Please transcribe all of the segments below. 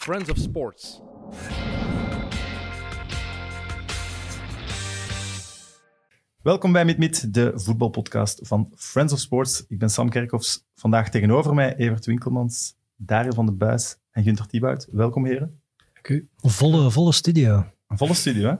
Friends of Sports. Welkom bij MidMid, de voetbalpodcast van Friends of Sports. Ik ben Sam Kerkhoffs. Vandaag tegenover mij Evert Winkelmans, Dario van de Buis en Gunter Thibaut. Welkom heren. Volle, volle studio. Een volle studio, hè?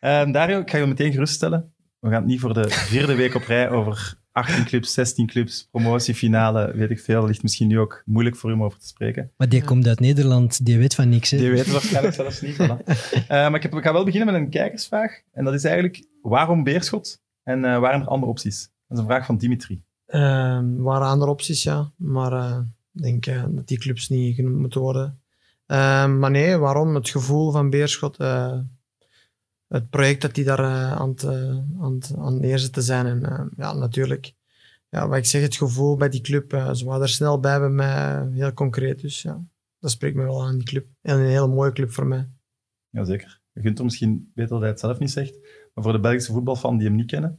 Ehm, Dario, ik ga je meteen geruststellen. We gaan het niet voor de vierde week op rij over 18 clubs, 16 clubs, promotiefinale, weet ik veel. Dat ligt misschien nu ook moeilijk voor u om over te spreken. Maar die komt uit Nederland, die weet van niks. Hè? Die weten waarschijnlijk zelfs niet. Voilà. Eh, maar ik, heb, ik ga wel beginnen met een kijkersvraag. En dat is eigenlijk, waarom Beerschot? En eh, waren er andere opties? Dat is een vraag van Dimitri. Ehm waren andere opties, ja. Maar eh, ik denk dat die clubs niet genoemd moeten worden. Ehm, maar nee, waarom? Het gevoel van Beerschot. Het project dat die daar eh, aan, het, eh, aan, het, aan neerzetten zijn. En eh, ja, natuurlijk. Ja, wat ik zeg, het gevoel bij die club. ze waren er snel bij bij mij. Heel concreet. Dus ja, dat spreekt me wel aan die club. En een hele mooie club voor mij. Jazeker. Je kunt hem misschien beter dat hij het zelf niet zegt. Maar voor de Belgische voetbalfan die hem niet kennen,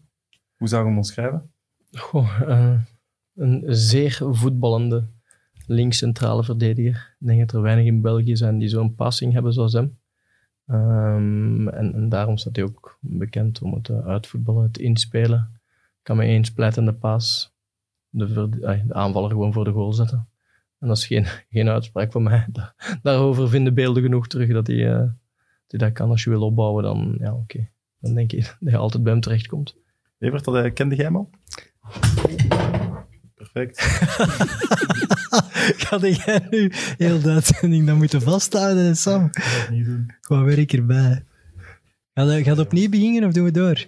hoe zou je hem omschrijven? Goh, een zeer voetballende links-centrale verdediger. Ik denk dat er weinig in België zijn die zo'n passing hebben zoals hem. Ehm, en, en daarom staat hij ook bekend om het uitvoetballen, het inspelen. Kan met één splijtende paas de, de aanvaller gewoon voor de goal zetten. En dat is geen, geen uitspraak van mij. Da- Daarover vinden beelden genoeg terug dat hij, eh, dat hij dat kan. Als je wil opbouwen, dan, ja, oké. dan denk je dat je altijd bij hem terechtkomt. Evert, dat, eh, kende jij hem al? Perfect. Ga jij nu heel de uitzending dan moeten vasthouden, Sam? Ik ga het niet doen. Gewoon werk erbij. Ga je, ga je opnieuw beginnen of doen we door?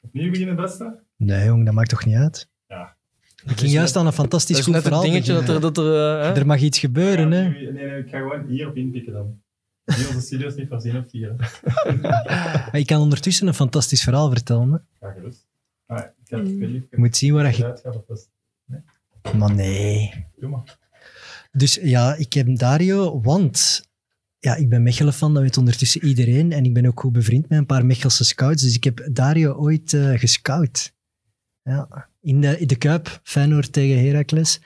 Opnieuw beginnen, beste? Nee, jong, dat maakt toch niet uit? Ja. Ik ging juist aan een fantastisch Dat is goed net het verhaal dingetje dat er... Dat er, eh, hè? Er mag iets gebeuren, hè? Nee, nee, ik ga gewoon hierop inpikken dan. Hier onze studio's niet voorzien op vier. Maar ik kan ondertussen een fantastisch verhaal vertellen. Hè? Ga gerust. Ah, ik heb ik Je moet zien waar dat je... eruit gaat of dat is- Maar nee. Doe maar. Dus ja, ik heb Dario, want ja, ik ben Mechelen fan, dat weet ondertussen iedereen. En ik ben ook goed bevriend met een paar Mechelse scouts. Dus ik heb Dario ooit eh, gescout. Ja, in de, in de Kuip, Feyenoord tegen Heracles.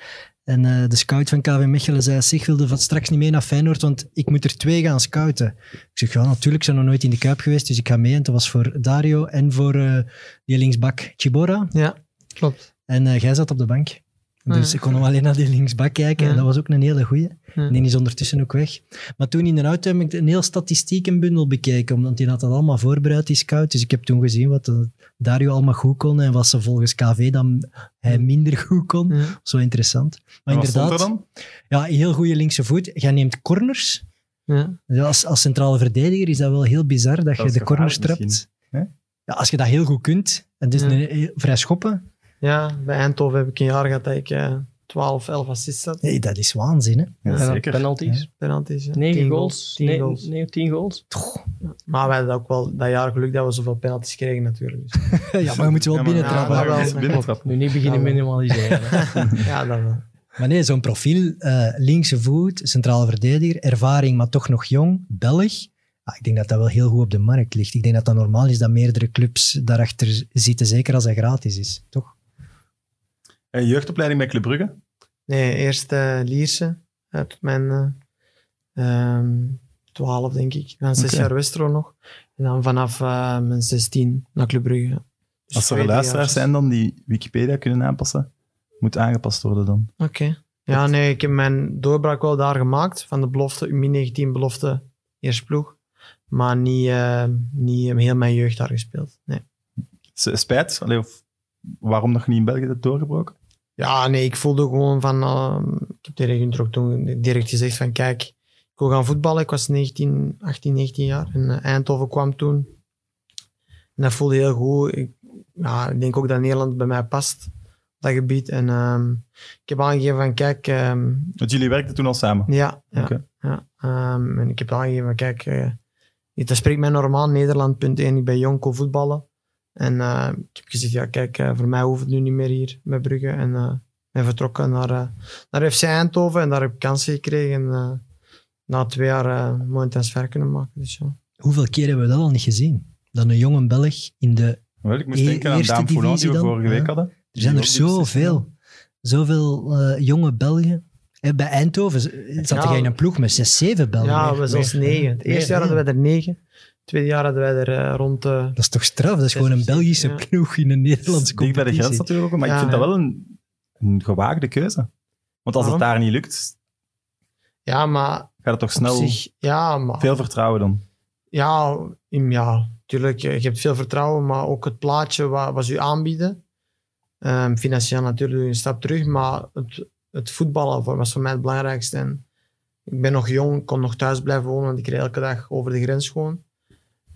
En eh, de scout van KV Mechelen zei, zeg, wilde van straks niet mee naar Feyenoord, want ik moet er twee gaan scouten. Ik zeg, ja, natuurlijk, ik ben nog nooit in de Kuip geweest, dus ik ga mee. En dat was voor Dario en voor eh, die linksbak Chibora. Ja, klopt. En eh, jij zat op de bank. Dus Ja. ik kon alleen naar die linksbak kijken. Ja. En dat was ook een hele goeie. Ja. En die is ondertussen ook weg. Maar toen in de auto heb ik een heel statistiekenbundel bekeken, omdat die had dat allemaal voorbereid, die scout. Dus ik heb toen gezien wat Dario allemaal goed kon en wat ze volgens KV dan hij minder goed kon. Ja. Zo interessant. Maar En wat stond er inderdaad, dan? ja, een heel goede linkse voet. Jij neemt corners. Ja. Ja, Als, als centrale verdediger is dat wel heel bizar dat, Dat je is de corners trapt. Ja, als je dat heel goed kunt, en dus Ja. een, eh, vrij schoppen, Ja, bij Eindhoven heb ik een jaar gehad dat ik eh 12, 11 assists had. hey, dat is waanzin. Hè? Ja, zeker. Penalties. Penalties. ja. 9 Tien goals. 10 Nee, goals. nee, 10 goals. Maar wij hadden ook wel dat jaar geluk dat we zoveel penalties kregen natuurlijk. Dus, ja, maar je moet wel Ja, maar- binnentrappen. Ja, Ja, wel. Nu niet beginnen Ja, wel. minimaliseren. hè. ja, dat wel. Maar nee, zo'n profiel, eh, linkse voet, centrale verdediger, ervaring, maar toch nog jong, Belg. Ja, ik denk dat dat wel heel goed op de markt ligt. Ik denk dat dat normaal is dat meerdere clubs daarachter zitten, zeker als hij gratis is, toch? Eh, jeugdopleiding bij Club Brugge. Nee, eerst eh, Lierse. eh, tot mijn eh, ehm, 12, denk ik. Dan zes jaar Westro nog. En dan vanaf eh, mijn 16 naar Club Brugge. Dus Als er luisteraars zijn dan die Wikipedia kunnen aanpassen, moet aangepast worden dan. Oké. Ja, nee, ik heb mijn doorbraak wel daar gemaakt. Van de belofte, min 19 belofte, eerste ploeg. Maar niet, eh, niet heel mijn jeugd daar gespeeld. Nee. Spijt? Allee, of waarom nog niet in België hebt doorgebroken? Ja, nee, ik voelde gewoon van... eh, ik heb tegen Gunther ook toen direct gezegd van... Kijk, ik wil gaan voetballen. Ik was 19, 18, 19 jaar. En eh, Eindhoven kwam toen. En dat voelde heel goed. Ik, ja, ik denk ook dat Nederland bij mij past. Dat gebied. En ehm, ik heb aangegeven van... Kijk... ehm, Want jullie werkten toen al samen. ja, ja, Oké. ja. Ehm, en ik heb aangegeven van... Kijk, eh, dat spreekt mij normaal. Nederland, punt 1. Ik ben jonko voetballen. En eh, ik heb gezegd, ja, kijk, eh, voor mij hoeft het nu niet meer hier bij Brugge. En eh ben vertrokken naar, eh, naar FC Eindhoven en daar heb ik kansen gekregen. En eh, na twee jaar eh, een mooie transfer kunnen maken. Dus ja. Hoeveel keer hebben we dat al niet gezien? Dat een jonge Belg in de... Wel, ik moest E- denken aan eerste Daan Foulon, die divisie we dan? vorige week Ja. hadden. Er zijn er zoveel. Zoveel eh, jonge Belgen. Eh, Bij Eindhoven zat Ja. jij in een ploeg met 6, 7 Belgen. Ja, we zelfs negen. Het eerste jaar hadden wij er negen. Tweede jaar hadden wij er eh, rond... eh, Dat is toch straf? Dat is gewoon een Belgische Ja. ploeg in een Nederlandse Dicht bij de grens competitie. natuurlijk, ook, maar Ja, ik vind ja. dat wel een, een gewaagde keuze. Want als het daar niet lukt, ja, maar gaat het toch snel zich... Ja, maar... veel vertrouwen dan. Ja, in- ja, tuurlijk. Je hebt veel vertrouwen, maar ook het plaatje wat, wat ze je aanbieden. Ehm, financieel natuurlijk doe je een stap terug, maar het, het voetballen voor- was voor mij het belangrijkste. En ik ben nog jong, ik kon nog thuis blijven wonen, want ik reed elke dag over de grens gewoon.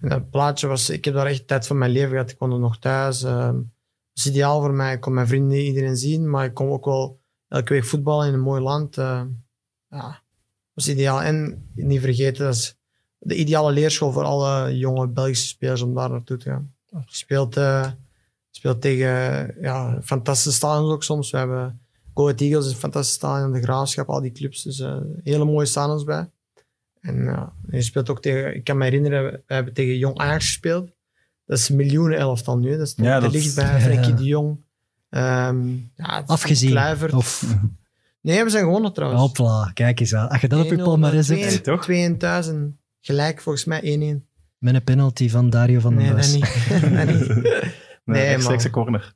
Dat plaatje was, ik heb daar echt tijd van mijn leven gehad. Ik er nog thuis. ehm, het is ideaal voor mij. Ik kon mijn vrienden, iedereen zien, maar ik kon ook wel elke week voetballen in een mooi land. eh, ja, dat was ideaal. En niet vergeten, dat is de ideale leerschool voor alle jonge Belgische spelers om daar naartoe te gaan. Je speelt, eh, speelt tegen ja, fantastische stadions ook soms. We hebben Go Eagles een fantastisch stadion, de Graafschap, al die clubs. Dus eh, hele mooie stadions bij. En ja, je speelt ook tegen, ik kan me herinneren, we hebben tegen Jong Ajax gespeeld. Dat is een miljoenen elftal nu. Dat is Ja, dat ligt bij Frenkie de Jong. Ehm ja, Afgezien. Kluivert. Of, Nee, we zijn gewonnen trouwens. hopla, kijk eens aan. Als je dat op je 1-0 palmarès hebt, Nee, toch? 2000. Gelijk volgens mij 1-1. met een penalty van Dario van den Nee, dat Bos. niet. dat niet. Nee, Nee, rechtstreekse man. corner.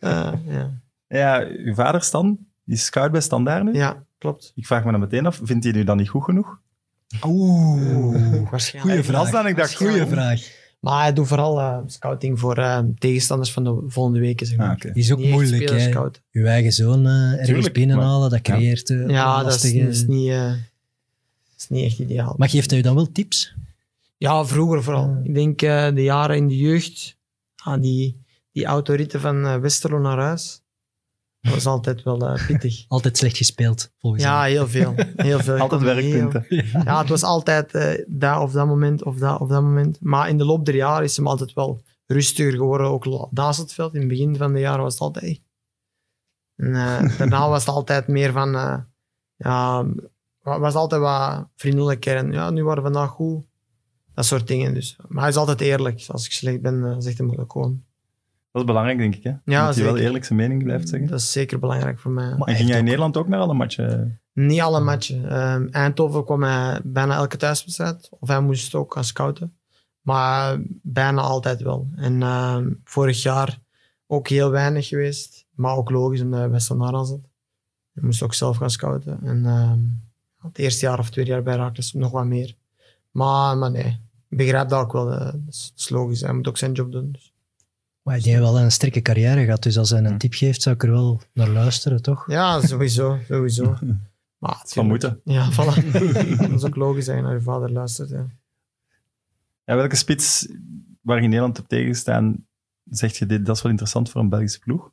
Eh, ja. Ja, uw vader Stan, die is scout bij Standaard nu. ja, klopt. Ik vraag me dan meteen af, vindt hij nu dan niet goed genoeg? Oeh, Waarschijnlijk. goeie vraag. dan, ik dacht, Goeie vraag. Maar hij doet vooral eh, scouting voor eh, tegenstanders van de volgende weken. Zeg maar. Ah, oké. Die is ook Niet moeilijk, hè. scouten. Je eigen zoon eh, ergens binnenhalen, dat creëert Ja, dat is, niet, eh, is niet echt ideaal. Maar geeft hij je dan wel tips? Ja, vroeger vooral. Ik denk eh, de jaren in de jeugd, ah, die, die autoritten van Westerlo naar huis, dat was altijd wel eh, pittig. Altijd slecht gespeeld, volgens Ja, hem. heel veel. Heel veel. Altijd heel- werkpunten. Ja, het was altijd eh dat of dat moment of dat of dat moment. Maar in de loop der jaren is hem altijd wel rustiger geworden. Ook naast het veld. In het begin van de jaren was het altijd... En, eh, daarna was het altijd meer van... eh, ja, wa- was altijd wat vriendelijker. En ja, nu waren we vandaag goed. Dat soort dingen. Dus. Maar hij is altijd eerlijk. Als ik slecht ben, zegt hij me dat gewoon. Dat is belangrijk, denk ik. Hè? Ja, dat hij wel eerlijk zijn mening blijft zeggen. Dat is zeker belangrijk voor mij. Maar En ging jij in Nederland ook naar alle matchen? Niet alle matchen. Ehm, Eindhoven kwam hij bijna elke thuiswedstrijd. Of hij moest ook gaan scouten. Maar bijna altijd wel. En ehm, vorig jaar ook heel weinig geweest. Maar ook logisch, omdat hij bij Standaard zat. Hij moest ook zelf gaan scouten. En ehm, het eerste jaar of tweede jaar bij Raakles nog wat meer. Maar, maar nee, ik begrijp dat ook wel. eh, Dat is, dat is logisch. Hij moet ook zijn job doen. Dus. Maar die heeft wel een sterke carrière gehad, dus als hij een tip geeft, zou ik er wel naar luisteren, toch? Ja, sowieso. sowieso. Maar, van moeten. Ja, voilà. dat is ook logisch dat je naar je vader luistert. Ja. Ja, welke spits waar je in Nederland hebt tegenstaan, zeg je dit, dat is wel interessant voor een Belgische ploeg?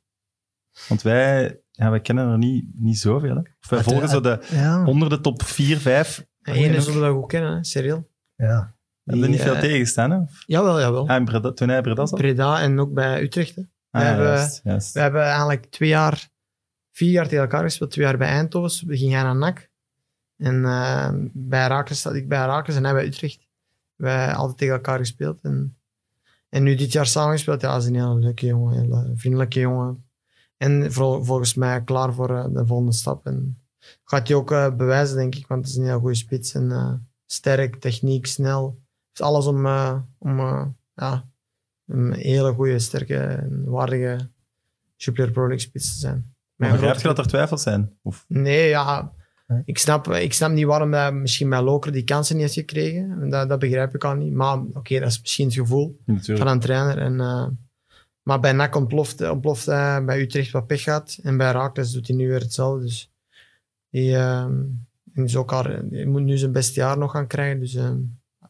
Want wij, ja, wij kennen er niet, niet zoveel. Hè? Of wij volgen zo de Ja. onder de top 4, 5. En ene zullen we goed kennen, hè? Cyril. ja. Hebben niet veel eh, tegenstaan. Hè? Jawel, jawel. Ah, in Breda, toen hij Breda zat? Breda en ook bij Utrecht. Hè. Ah, we hebben- juist, juist. We hebben eigenlijk twee jaar, vier jaar tegen elkaar gespeeld. Twee jaar bij Eindhoven. We gingen naar NAC. En eh, bij Raakles zat ik bij Raakles en hij bij Utrecht. Wij hebben altijd tegen elkaar gespeeld. En, en nu dit jaar samen gespeeld. Ja, hij is een hele leuke jongen. Een hele vriendelijke jongen. En vol- volgens mij klaar voor eh, de volgende stap. En gaat hij ook bewijzen, denk ik. Want het is een heel goede spits. En sterk, techniek, snel. Is alles om, eh, om eh, ja, een hele goede, sterke en waardige Jupiler Pro League spits te zijn. Maar begrijp je dat er twijfels zijn? Of, Nee, ja. Ik snap, ik snap niet waarom hij misschien bij Loker die kansen niet heeft gekregen. Dat, dat begrijp ik al niet. Maar oké, dat is misschien het gevoel natuurlijk. van een trainer. En, eh, maar bij NAC ontploft, ontploft hij bij Utrecht wat pech gehad. En bij Raakles doet hij nu weer hetzelfde. Dus die, eh, die is ook al, die moet nu zijn beste jaar nog gaan krijgen. Dus eh,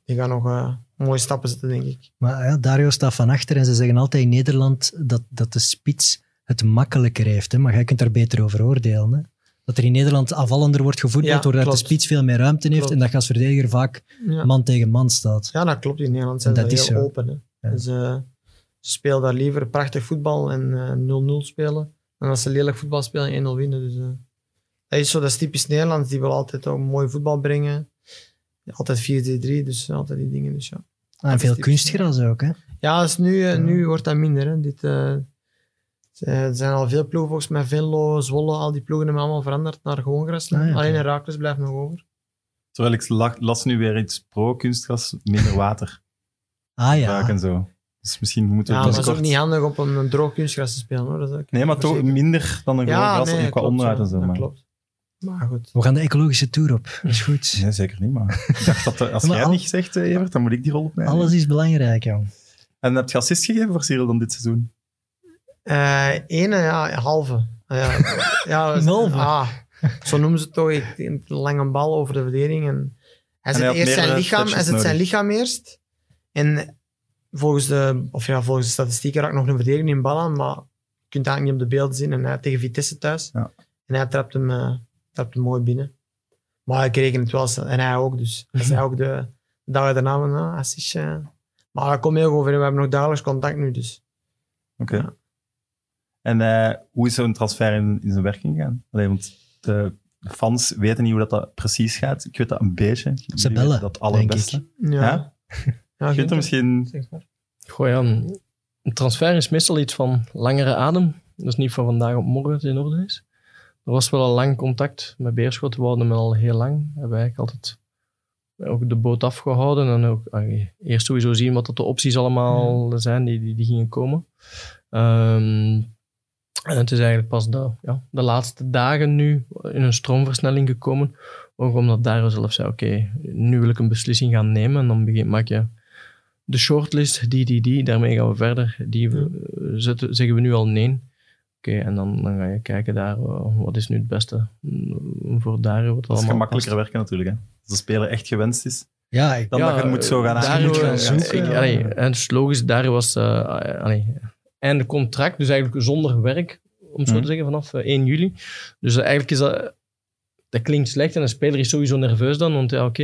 die gaat nog eh, mooie stappen zetten, denk ik. Maar ja, Dario staat van achter en ze zeggen altijd in Nederland dat, dat de spits het makkelijker heeft. Hè? Maar jij kunt daar beter over oordelen. Hè? Dat er in Nederland afvallender wordt gevoetbald, Ja, doordat klopt. de spits veel meer ruimte heeft Klopt. en dat je als verdediger vaak Ja. man tegen man staat. Ja, dat klopt. In Nederland zijn ze heel zo. open. Hè. Ja. Dus, eh, ze spelen daar liever prachtig voetbal en eh, 0-0 spelen. Dan als ze lelijk voetbal spelen en 1-0 winnen. Dus, eh, dat is zo, dat is typisch Nederlands. Die wil altijd ook mooi voetbal brengen. Altijd 4-3-3, dus altijd die dingen. Dus, ja. Ah, en veel kunstgras ook. Hè? Ja, dus nu, eh, Ja. nu wordt dat minder. Hè. Dit, eh, Er zijn al veel ploegen, volgens mij Venlo, Zwolle, al die ploegen hebben allemaal veranderd naar gewoon gras. Ah, ja, Alleen. Herakles blijft nog over. Terwijl ik la- las nu weer iets pro-kunstgras, minder water Ah ja. en zo. Dus misschien moeten we Ja, is ook niet handig om op een, een droog kunstgras te spelen. Hoor. Dat is ook Nee, maar toch minder dan een gewoon Ja, gras nee, en qua klopt, onderhoud ja. en zo. Dat Maar. klopt. Maar goed. We gaan de ecologische tour op. Dat is goed. Nee, zeker niet. Maar ik dacht dat eh, als Maar jij al- niet zegt, eh, Evert, dan moet ik die rol opnemen. Alles is belangrijk, jong. En heb je assist gegeven voor Cyril dan dit seizoen? Eh ene, ja, halve. Ah, Ja, ja, Een halve? Ah, zo noemen ze het toch. Een lange bal over de verdediging. En hij zet eerst zijn lichaam, hij zet zijn lichaam eerst. En volgens de, of ja, volgens de statistieken raakt nog een verdediging in bal aan, maar je kunt het eigenlijk niet op de beelden zien. En hij tegen Vitesse thuis. Ja. En hij trapt hem, eh, trapt hem mooi binnen. Maar ik reken het wel. snel. En hij ook. Dus hij zei ook de dag daarna van, assist, eh. Maar dat komt heel goed over. We hebben nog dagelijks contact nu, dus. Oké. Ja. En eh, hoe is zo'n transfer in, in zijn werking gegaan? Allee, want de fans weten niet hoe dat, dat precies gaat. Ik weet dat een beetje. Ze bellen, dat allerbeste. denk Ja. Ja? ja Je kunt er Gunther, misschien... zeg maar. Goh ja, een transfer is meestal iets van langere adem. Dat is niet van vandaag op morgen het in orde is. Er was wel een lang contact met Beerschot. We hadden hem al heel lang. Hebben we eigenlijk altijd ook de boot afgehouden. En ook ah, eerst sowieso zien wat dat de opties allemaal zijn die, die, die gingen komen. Ehm, en het is eigenlijk pas de, ja, de laatste dagen nu in een stroomversnelling gekomen. Ook omdat Dario zelf zei, oké, nu wil ik een beslissing gaan nemen. En dan begin, maak je de shortlist, die, die, die, daarmee gaan we verder. Die Ja. eh, zetten, zeggen we nu al nee. Oké, en dan, dan ga je kijken daar, eh, wat is nu het beste mm, voor Dario. Wat Dat is allemaal gemakkelijker past. werken natuurlijk. Hè. Als de speler echt gewenst is, Ja, ik, dan dat je moet zo gaan Dario, aan- moet gaan eh, zoeken, ik- ja. allee, en het is logisch, Dario was eh, allee, einde contract, dus eigenlijk zonder werk, om zo Mhm. te zeggen, vanaf eh, 1 juli. Dus eh, eigenlijk is dat, dat klinkt slecht en een speler is sowieso nerveus dan, want ja, oké.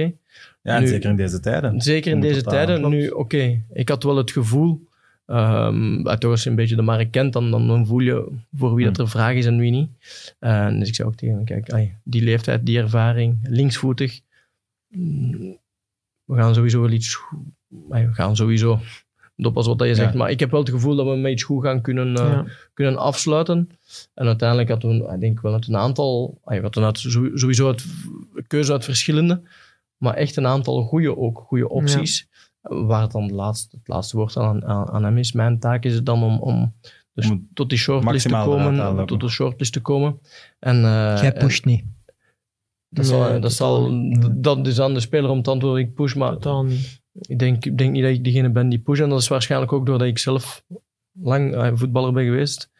ja, en Nu- zeker in deze tijden. Zeker in deze tijden. Nu, oké, ik had wel het gevoel, uh, toch als je een beetje de markt kent, dan, dan, dan voel je voor wie dat Hmm. er vraag is en wie niet. En dus ik zei ook tegen hem, kijk, ai, die leeftijd, die ervaring, linksvoetig, mm, we gaan sowieso wel iets, we gaan sowieso, dat wat dat je zegt, Ja. maar ik heb wel het gevoel dat we met iets goed gaan kunnen, eh, Ja. kunnen afsluiten. En uiteindelijk hadden we, ik denk wel uit een aantal, we hadden uit, sowieso uit keuze uit verschillende, maar echt een aantal goede ook, goede opties. Waar het dan het laatste woord aan, aan, aan hem is. Mijn taak is het dan om, om dus Om tot die shortlist te maximaal eruit te komen. halen. Tot de shortlist te komen. En, eh, Jij en pusht niet. dat, zal, dat, zal, dat is aan de speler om te antwoorden. Ik push, maar Totaal niet. ik denk, ik denk niet dat ik degene ben die push. En dat is waarschijnlijk ook doordat ik zelf lang eh, voetballer ben geweest.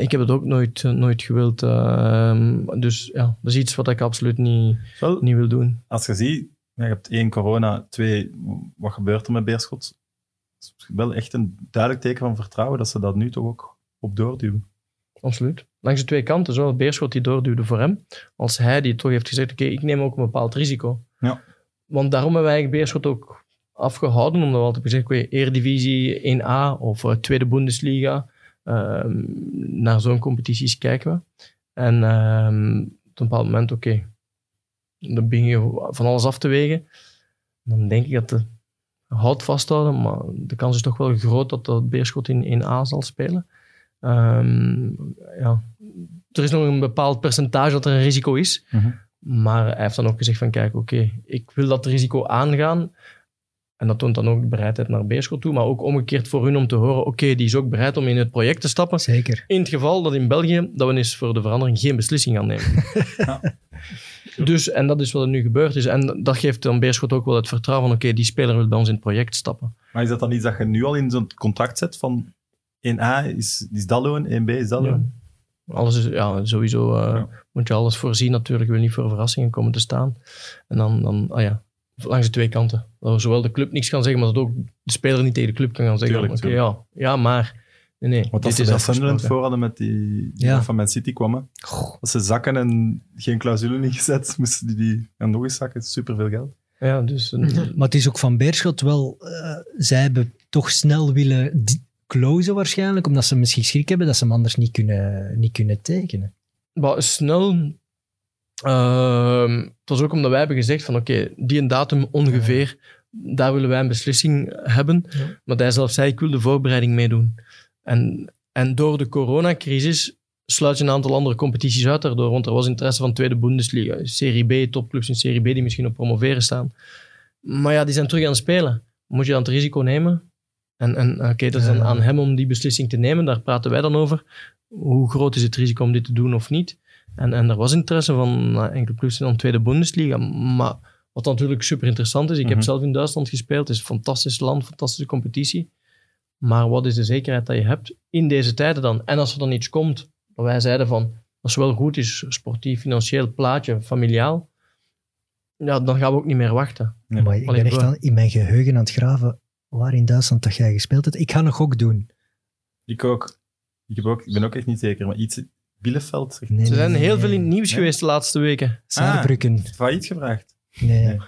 Ik heb het ook nooit, eh, nooit gewild. ehm, dus ja, dat is iets wat ik absoluut niet, Wel, niet wil doen. als je ziet, je hebt één corona, twee, wat gebeurt er met Beerschot? Het is wel echt een duidelijk teken van vertrouwen dat ze dat nu toch ook op doorduwen. Absoluut. Langs de twee kanten. Zowel Beerschot die doorduwde voor hem, als hij die toch heeft gezegd, oké, ik neem ook een bepaald risico. Ja. Want daarom hebben wij eigenlijk Beerschot ook afgehouden, omdat we altijd gezegd oké, Eredivisie 1A of eh, Tweede Bundesliga, ehm, naar zo'n competities kijken we. En ehm, op een bepaald moment, oké, dan begin je van alles af te wegen. Dan denk ik dat de hout vasthouden, maar de kans is toch wel groot dat dat Beerschot in 1A zal spelen. Ehm, ja. Er is nog een bepaald percentage dat er een risico is. Mhm. Maar hij heeft dan ook gezegd van kijk, oké, ik wil dat risico aangaan. En dat toont dan ook de bereidheid naar Beerschot toe. Maar ook omgekeerd voor hun om te horen, oké, die is ook bereid om in het project te stappen. Zeker. In het geval dat in België, dat we eens voor de verandering geen beslissing gaan nemen. Ja. Dus, en dat is wat er nu gebeurd is. En dat geeft dan Beerschot ook wel het vertrouwen van, oké, die speler wil bij ons in het project stappen. Maar is dat dan iets dat je nu al in zo'n contract zet van 1A is, is dat loon, 1B is dat Ja. loon? Alles is, ja, sowieso eh, Ja. moet je alles voorzien natuurlijk. Wil niet voor verrassingen komen te staan. En dan, dan ah ja, langs de twee kanten. Dat zowel de club niks kan zeggen, maar dat ook de speler niet tegen de club kan gaan zeggen. Tuurlijk, Oké, ja, ja, maar... Nee, nee, Want dit als ze is bij Sunderland voor hadden met die, die Ja. van Man City kwamen, als ze zakken en geen clausule niet gezet, moesten die die gaan nog eens zakken. Superveel geld. Ja, dus... een- Maar het is ook van Beerschot wel... eh, zij hebben toch snel willen closen waarschijnlijk, omdat ze misschien schrik hebben dat ze hem anders niet kunnen, niet kunnen tekenen. Maar snel. ehm, het was ook omdat wij hebben gezegd van oké, die een datum ongeveer, daar willen wij een beslissing hebben. Ja. Maar hij zelf zei, ik wil de voorbereiding meedoen. En En door de coronacrisis sluit je een aantal andere competities uit daardoor. Want er was interesse van tweede Bundesliga, Serie B, topclubs in Serie B die misschien op promoveren staan. Maar ja, die zijn terug aan het spelen. Moet je dan het risico nemen? En, en oké, dat is dan aan hem om die beslissing te nemen. Daar praten wij dan over. Hoe groot is het risico om dit te doen of niet? En, en er was interesse van nou, enkele clubs in de tweede Bundesliga. Maar wat natuurlijk super interessant is, ik Mhm. heb zelf in Duitsland gespeeld. Het is een fantastisch land, fantastische competitie. Maar wat is de zekerheid dat je hebt in deze tijden dan? En als er dan iets komt, dat wij zeiden van, als het wel goed is, sportief, financieel, plaatje, familiaal, ja, dan gaan we ook niet meer wachten. Nee. Maar ik Allee, ben echt aan, in mijn geheugen aan het graven waar in Duitsland dat jij gespeeld hebt. Ik ga een gok doen. Ik ook. Ik, heb ook. ik ben ook echt niet zeker, maar iets... Bielefeld? Nee, Ze nee, zijn nee, heel nee. veel in het nieuws Nee. geweest de laatste weken. Saarbrücken. Failliet gevraagd. Nee.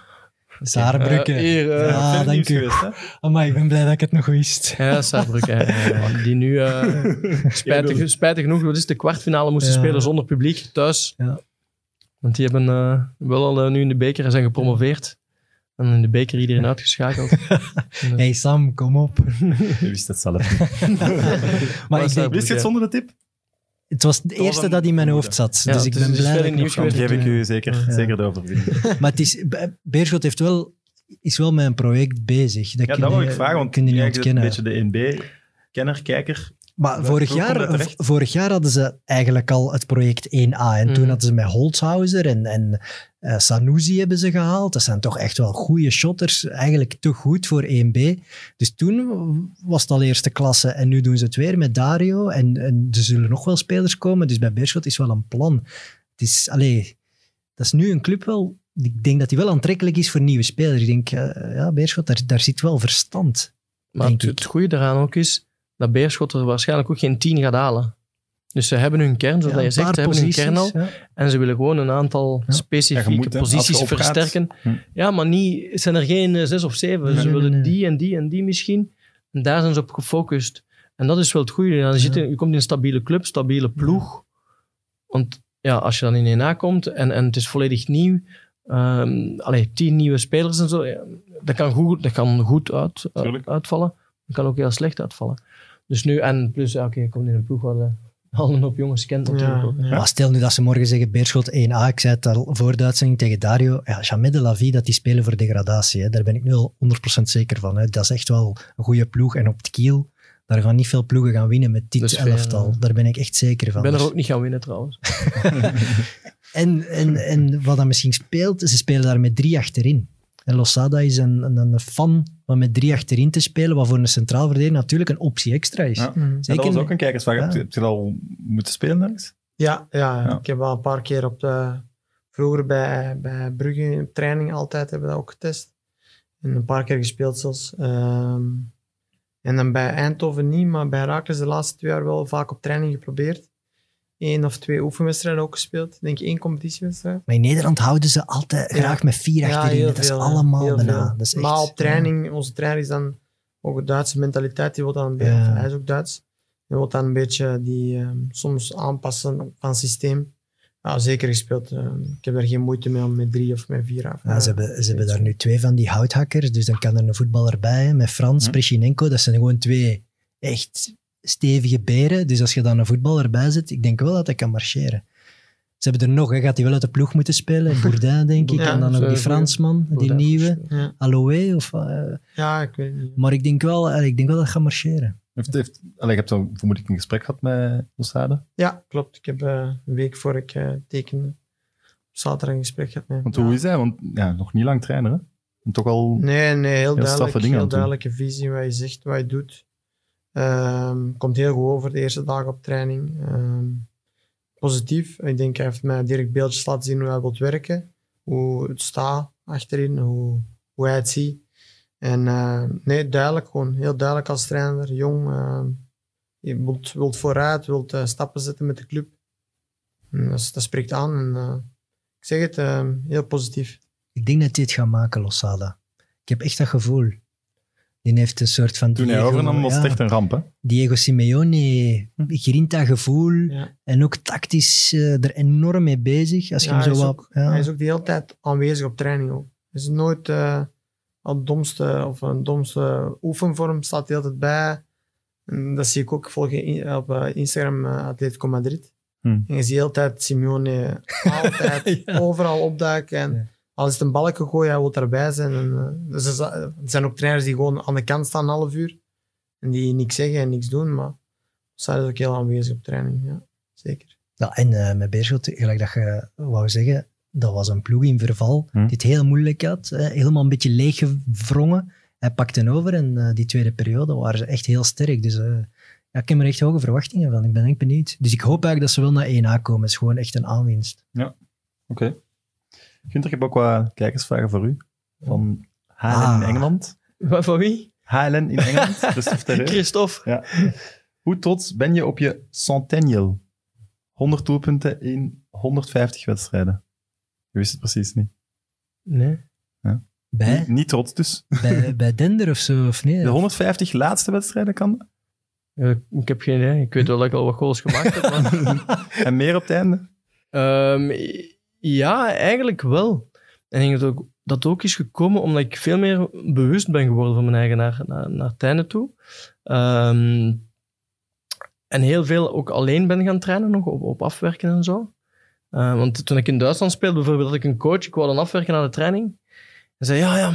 Saarbrücken. Eh, hier, eh, Ja, dank u. Amai, ik ben blij dat ik het nog wist. Ja, Saarbrücken. die nu eh, spijtig, spijtig genoeg, wat is de kwartfinale moesten Ja. spelen zonder publiek thuis. Ja. Want die hebben wel al nu in de beker en zijn gepromoveerd. En in de beker iedereen uitgeschakeld. Hey Sam, kom op. Je wist het zelf niet. Maar ik denk, Wist je het zonder de tip? Het was het eerste dat in mijn hoofd zat. Ja, dus ik ben blij dat ik nieuws nog geweest. geef ik u zeker, Ja. zeker de overwinning. Maar het is, Be- Beerschot heeft wel, is wel met een project bezig. Dat Ja, dat wil ik vragen, want kun je niet bent een ontkennen. beetje de NB-kenner, kijker. Maar vorig jaar, vorig jaar hadden ze eigenlijk al het project 1A. En toen Mm. hadden ze met Holzhauser en, en eh, Sanusi hebben ze gehaald. Dat zijn toch echt wel goede shotters. Eigenlijk te goed voor 1B. Dus toen was het al eerste klasse. En nu doen ze het weer met Dario. En, en er zullen nog wel spelers komen. Dus bij Beerschot is wel een plan. Het is, allee, dat is nu een club wel... Ik denk dat die wel aantrekkelijk is voor nieuwe spelers. Ik denk, eh, ja, Beerschot, daar, daar zit wel verstand. Maar denk het, het goede daaraan ook is dat Beerschot er waarschijnlijk ook geen 10 gaat halen. Dus ze hebben hun kern, zoals Ja, je zegt, ze hebben hun kern al. ja. En ze willen gewoon een aantal Ja. Specifieke moet, posities versterken. Hm. Ja, maar niet, zijn er geen eh, zes of zeven. Nee, ze nee, willen nee. die en die en die misschien. En daar zijn ze op gefocust. En dat is wel het goede. Dan zit je, je komt in een stabiele club, stabiele ploeg. Want ja, als je dan in 1A komt en, en het is volledig nieuw, ehm allee, tien nieuwe spelers en zo, ja, dat kan goed, dat kan goed uit, uitvallen. Dat kan ook heel slecht uitvallen. Dus nu, en plus, ja, oké, je komt in een ploeg waar de, al een hoop jongens kent natuurlijk Ja, ook. ja. Maar stel nu dat ze morgen zeggen Beerschot 1A, ik zei het al voor de uitzending tegen Dario, ja, Jamais de la Vie, dat die spelen voor degradatie. Hè. Daar ben ik nu al 100% zeker van. Hè. Dat is echt wel een goede ploeg. En op het kiel, daar gaan niet veel ploegen gaan winnen met dit elftal. Daar ben ik echt zeker Ik van. ben er Dus- ook niet gaan winnen trouwens. en, en, en wat dat misschien speelt, ze spelen daar met drie achterin. En Losada is een, een, een fan van met drie achterin te spelen, wat voor een centraal verdediger natuurlijk een optie extra is. Ja. En dat was ook een kijkersvraag. Ja. Heb, je, heb je dat al moeten spelen ergens? Ja, ja, Ja. ik heb wel een paar keer op de... Vroeger bij, bij Brugge op training altijd hebben we dat ook getest. En een paar keer gespeeld zelfs. Ehm, en dan bij Eindhoven niet, maar bij Raakles de laatste twee jaar wel vaak op training geprobeerd. Eén of twee oefenwedstrijden ook gespeeld. Ik denk één competitiewedstrijd. Maar in Nederland houden ze altijd Ja. graag met vier Ja, achterin. heel dat is allemaal bijna. Dat is echt, maar op ja. training, onze trainer is dan ook een Duitse mentaliteit. Die wil dan een beetje, Ja. hij is ook Duits. Die wil dan een beetje die ehm, soms aanpassen van systeem. Ja, zeker gespeeld. Ehm, ik heb er geen moeite mee om met drie of met vier af. Ja, ze hebben, ze hebben daar nu twee van die houthakkers, dus dan kan er een voetballer bij, met Frans, Hm. Prishinenko. Dat zijn gewoon twee echt stevige beren. Dus als je dan een voetballer bij zet, ik denk wel dat hij kan marcheren. Ze hebben er nog, hè. gaat hij wel uit de ploeg moeten spelen? Bourdin, denk ik. Ja, en dan is die Fransman, die nieuwe. Ja, Aloe, of... eh, ja, ik weet het niet. maar ik denk wel, eh, ik denk wel dat hij gaat marcheren. Heeft, heeft, allee, je hebt zo vermoedelijk een gesprek gehad met Losade. Ja, klopt. Ik heb eh, een week voor ik eh, tekende op zaterdag een gesprek gehad met Want hoe is hij? Want ja, nog niet lang trainer, hè? En toch al... Nee, nee, heel, straffe duidelijk. Heel duidelijke visie wat je zegt, wat je doet. Ehm, komt heel goed over de eerste dagen op training. Ehm, positief. Ik denk hij heeft mij direct beeldjes laten zien hoe hij wilt werken. Hoe het staat achterin, hoe, hoe hij het ziet. En eh, nee, duidelijk gewoon. Heel duidelijk als trainer. Jong. ehm, je wilt, wilt vooruit, wilt eh, stappen zetten met de club. Dat, dat spreekt aan. Eh, ik zeg het, heel positief. Ik denk dat hij gaat maken, Losada. Ik heb echt dat gevoel. Die heeft een soort van... Toen hij Diego- overnam was het ja, echt een ramp, hè? Diego Simeone, grinta gevoel. Ja. En ook tactisch eh, er enorm mee bezig. Als je hem zo hij, is wat, ook, ja. hij is ook de hele tijd aanwezig op training. Ook. Hij is nooit eh, al domste of een domste oefenvorm, staat de hele tijd bij. En dat zie ik ook. Ik volg in- op eh, Instagram eh, Atletico Madrid. Hmm. En je ziet altijd Simeone altijd Ja. overal opduiken. En Ja. Als het een balken gooien, hij wil erbij zijn. En, eh, dus er zijn ook trainers die gewoon aan de kant staan een half uur. En die niks zeggen en niks doen. Maar zij is ook heel aanwezig op training. Ja, zeker. Ja, en eh, met Beerschot, gelijk dat je wou zeggen, dat was een ploeg in verval Hm. die het heel moeilijk had. helemaal een beetje leeggevrongen. Hij pakte over en eh, die tweede periode waren ze echt heel sterk. Dus eh, ja, ik heb er echt hoge verwachtingen van. Ik ben echt benieuwd. Dus ik hoop eigenlijk dat ze wel naar 1A komen. Het is gewoon echt een aanwinst. Oké. Gunther, ik heb ook wat kijkersvragen voor u. Van HLN in Ah. Engeland. Wat, Van wie? HLN in Engeland, Christophe Terreur. Christophe. Ja. Hoe trots ben je op je Centennial? 100 doelpunten in 150 wedstrijden. Je wist het precies niet. Nee. Bij, Niet, niet trots dus. bij, bij Dender of zo, of nee? De 150 laatste wedstrijden kan dat? Ja, ik heb geen idee. Ik weet wel dat ik al wat goals gemaakt heb. Maar... En meer op het einde? Ehm, ja, eigenlijk wel. En ik denk dat ook, dat ook is gekomen omdat ik veel meer bewust ben geworden van mijn eigen naar, naar, naar het einde toe. Ehm, en heel veel ook alleen ben gaan trainen, nog op, op afwerken en zo. Eh, want toen ik in Duitsland speelde, bijvoorbeeld, had ik een coach, ik wou dan afwerken aan de training. En zei, ja, ja,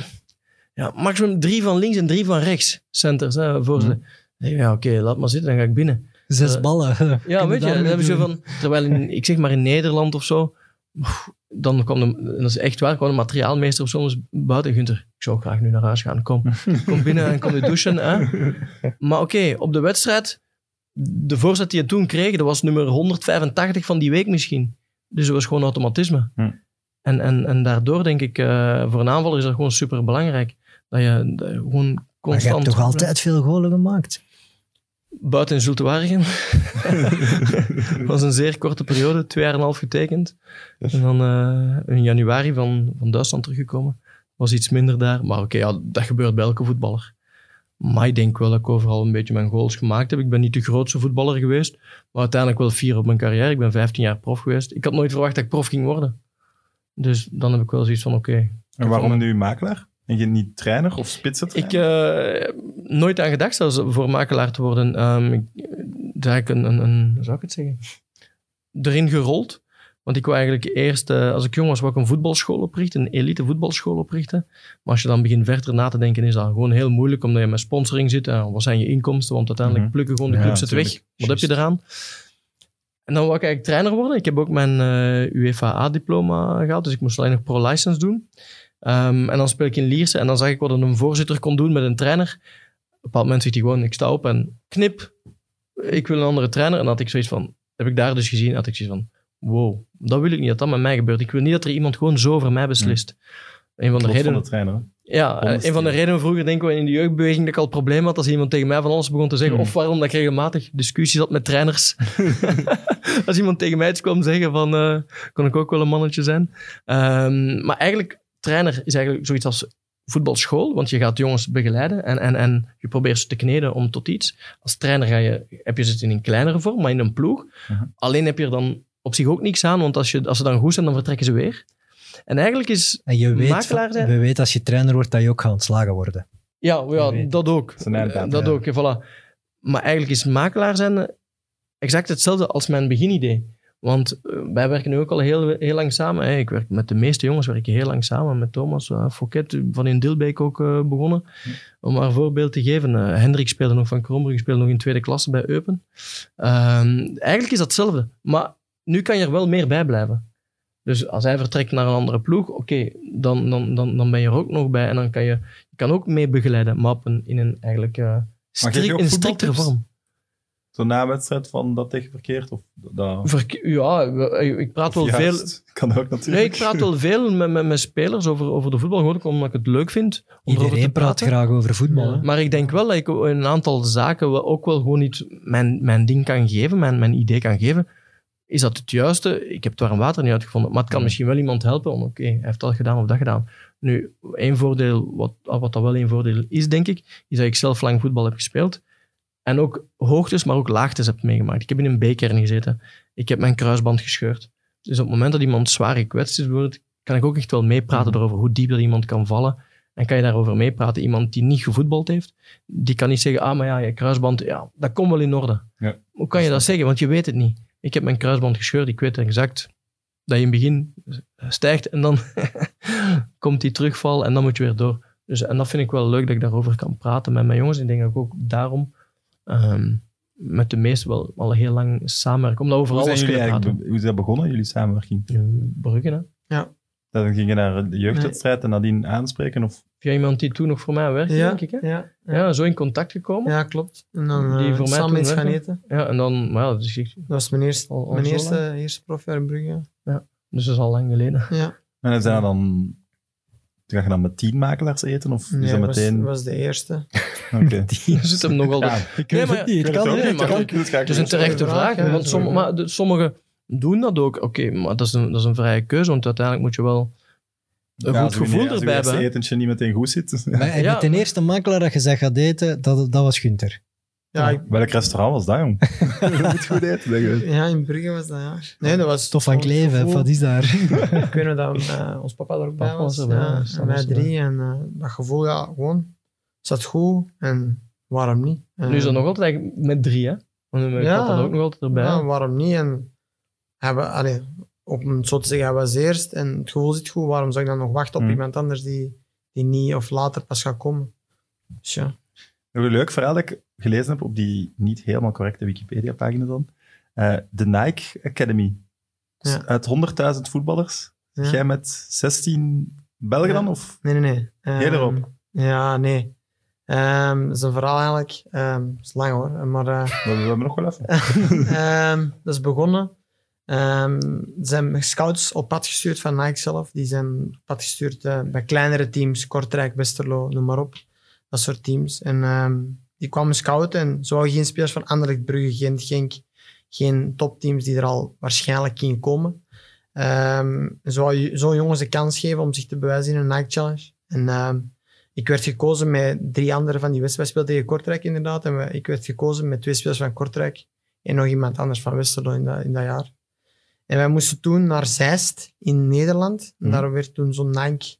ja, maximum drie van links en drie van rechts, centers, hè, voor ze. Zei, Ja, oké, laat maar zitten, dan ga ik binnen. Zes Eh, ballen. Ja, weet je, dan van, terwijl in, ik zeg maar in Nederland of zo, dan kwam de, en dat is echt waar, kwam de materiaalmeester of zo eens buiten. Gunther, ik zou graag nu naar huis gaan, kom, kom binnen en kom je douchen. Hè? Maar oké, op de wedstrijd, de voorzet die je toen kreeg, dat was nummer 185 van die week misschien. Dus dat was gewoon automatisme. Hm. En, en, en daardoor denk ik, eh, voor een aanvaller is dat gewoon super belangrijk. Dat je, dat je gewoon Maar je constant... hebt toch altijd veel golen gemaakt? Buiten in Zultewaardigen. Dat was een zeer korte periode, twee jaar en een half getekend. En dan eh, in januari van, van Duitsland teruggekomen. Was iets minder daar. Maar oké, ja, dat gebeurt bij elke voetballer. Maar ik denk wel dat ik overal een beetje mijn goals gemaakt heb. Ik ben niet de grootste voetballer geweest. Maar uiteindelijk wel vier op mijn carrière. Ik ben 15 jaar prof geweest. Ik had nooit verwacht dat ik prof ging worden. Dus dan heb ik wel zoiets van, oké, En waarom nu makelaar? En je niet trainer of spitsen ik heb nooit aan gedacht zelfs voor makelaar te worden. Ehm ik, daar ik een, een, een, hoe zou ik het zeggen, erin gerold. Want ik wou eigenlijk eerst, eh, als ik jong was, wou ik een voetbalschool oprichten, een elite voetbalschool oprichten. Maar als je dan begint verder na te denken, is dat gewoon heel moeilijk, omdat je met sponsoring zit. En wat zijn je inkomsten? Want uiteindelijk Mhm. plukken gewoon de Ja, clubs het weg. Wat heb je eraan? En dan wou ik eigenlijk trainer worden. Ik heb ook mijn eh UEFA-diploma gehaald, dus ik moest alleen nog pro-license doen. Ehm, en dan speel ik in Lierse en dan zag ik wat een voorzitter kon doen met een trainer. Op een bepaald moment zegt hij gewoon, ik sta op en knip, ik wil een andere trainer. En dan had ik zoiets van, heb ik daar dus gezien, had ik zoiets van, wow, dat wil ik niet dat dat met mij gebeurt. Ik wil niet dat er iemand gewoon zo over mij beslist. Een van de Lot van redenen... de trainer. Ja, eh, een van de keer. redenen vroeger denken we in de jeugdbeweging dat ik al het probleem had als iemand tegen mij van alles begon te zeggen. Hmm. Of waarom dat ik regelmatig discussies had met trainers. als iemand tegen mij iets kwam zeggen van, eh, kon ik ook wel een mannetje zijn. Ehm, maar eigenlijk, trainer is eigenlijk zoiets als voetbalschool, want je gaat jongens begeleiden en, en, en je probeert ze te kneden om tot iets. Als trainer ga je, heb je ze in een kleinere vorm, maar in een ploeg. Mhm. Alleen heb je er dan op zich ook niks aan, want als, je, als ze dan goed zijn, dan vertrekken ze weer. En eigenlijk is En je weet, Makelaar zijn? we weten als je trainer wordt dat je ook gaat ontslagen worden. Ja, ja dat ook. Eh, dat ja. ook, voilà. Maar eigenlijk is makelaar zijn eh, exact hetzelfde als mijn beginidee. Want eh, wij werken nu ook al heel, heel lang samen. hè. Ik werk met de meeste jongens werk heel lang samen. Met Thomas uh, Fouquet van in Dilbeek ook eh, begonnen. Om maar een voorbeeld te geven. Hendrik speelde nog van Krombrugge, speelde nog in tweede klasse bij Eupen. Ehm, eigenlijk is dat hetzelfde. Maar nu kan je er wel meer bij blijven. Dus als hij vertrekt naar een andere ploeg, oké, dan, dan, dan, dan ben je er ook nog bij. En dan kan je, je kan ook mee begeleiden, een, in een eigenlijk strik, in striktere vorm. Zo na een wedstrijd van dat tegen verkeerd? Of dat, Verk- ja, we- ik praat wel veel... Kan ook natuurlijk. Nee, ik praat wel veel met, met, met spelers over, over de voetbal, gewoon omdat ik het leuk vind om te Iedereen praat praten. graag over voetbal. Maar ik denk wel dat ik in een aantal zaken wel- ook wel gewoon niet mijn, mijn ding kan geven, mijn, mijn idee kan geven. Is dat het juiste? Ik heb het warm water niet uitgevonden, maar het kan Ja. misschien wel iemand helpen om, oké, hij heeft dat gedaan of dat gedaan. Nu, één voordeel, wat, wat dat wel één voordeel is, denk ik, is dat ik zelf lang voetbal heb gespeeld. En ook hoogtes, maar ook laagtes heb meegemaakt. Ik heb in een B-kern gezeten. Ik heb mijn kruisband gescheurd. Dus op het moment dat iemand zwaar gekwetst is, bijvoorbeeld, kan ik ook echt wel meepraten Mhm. over hoe diep dat iemand kan vallen. En kan je daarover meepraten. Iemand die niet gevoetbald heeft, die kan niet zeggen, ah, maar ja, je kruisband, ja, dat komt wel in orde. Ja. Hoe kan je dat zeggen? Want je weet het niet. Ik heb mijn kruisband gescheurd, ik weet exact dat je in het begin stijgt en dan komt die terugval en dan moet je weer door. Dus, en dat vind ik wel leuk dat ik daarover kan praten met mijn jongens. Ik denk dat ik ook daarom ehm, met de meesten wel al heel lang samenwerk. Omdat we over Hoe, alles kunnen praten. hoe is dat begonnen, jullie samenwerking? In Brugge, hè. Dan ging je naar de jeugdwedstrijd en nadien aanspreken? Of? Via iemand die toen nog voor mij werkte, Ja, denk ik. Hè? ja, Ja, zo in contact gekomen. Ja, ja, klopt. En dan Die eh, voor mij samen iets gaan werkte. eten. en dan, maar ja, dus, ik- Dat was mijn eerste, Al- al mijn eerste, eerste profjaar in Brugge. dus dat is al lang geleden. Ja, En dan zijn er dan... Ga je dan met tien makelaars eten? Of nee, is dat was, meteen... was de eerste. Oké. Je zit hem nog altijd. Ja, Ik Nee, maar- het niet. Kan, het maar- kan. Het is een terechte vraag, want somm- maar de- sommigen doen dat ook. Oké, maar dat is, een, dat is een vrije keuze, want uiteindelijk moet je wel een Ja, goed als gevoel als erbij hebben. etentje niet meteen goed zit. Maar Ja. met de eerste makelaar dat je zegt gaat eten, dat, dat was Gunther. Ja, ik, Welk restaurant was dat, jong? Je moet goed eten, denk ik. ja, in Brugge was dat, ja. Nee, dat was... Stof van Kleven, wat is daar? Ik weet nog dat eh, ons papa er ook bij was. ja, en wij drie. En eh, dat gevoel, ja, gewoon... zat goed en waarom niet? Nu is dat nog altijd eigenlijk met drie, hè? Want mijn Ja. papa er ook nog altijd erbij. Ja, waarom niet? En hebben, allee, om het zo te zeggen, hij was eerst en het gevoel zit goed. Waarom zou ik dan nog wachten op Hmm. iemand anders die, die niet of later pas gaat komen? Dus ja. Nog een leuk verhaal dat ik gelezen heb op die niet helemaal correcte Wikipedia-pagina dan. Eh, de Nike Academy. Dus Ja. Uit 100.000 voetballers. Ja. Jij met 16 Belgen Ja. dan? Of? Nee, nee, nee. Ehm, Heel erop. Ja, nee. Ehm, dat is een verhaal eigenlijk. Het is lang hoor. Maar eh, We, hebben nog wel even. Dat is begonnen. Er zijn scouts op pad gestuurd van Nike zelf. Die zijn op pad gestuurd eh, bij kleinere teams, Kortrijk, Westerlo, noem maar op. Dat soort teams. En die kwamen scouten en zo geen spelers van Anderlecht, Brugge, Gent, Genk, geen topteams die er al waarschijnlijk gingen komen. Ehm, zo, wou je- zo jongens de kans geven om zich te bewijzen in een Nike Challenge. En ehm, ik werd gekozen met drie anderen van die wedstrijd. Wij speelden tegen Kortrijk inderdaad. En we- ik werd gekozen met twee spelers van Kortrijk en nog iemand anders van Westerlo in dat, in dat jaar. En wij moesten toen naar Zeist in Nederland. En Mhm. daar werd toen zo'n Nike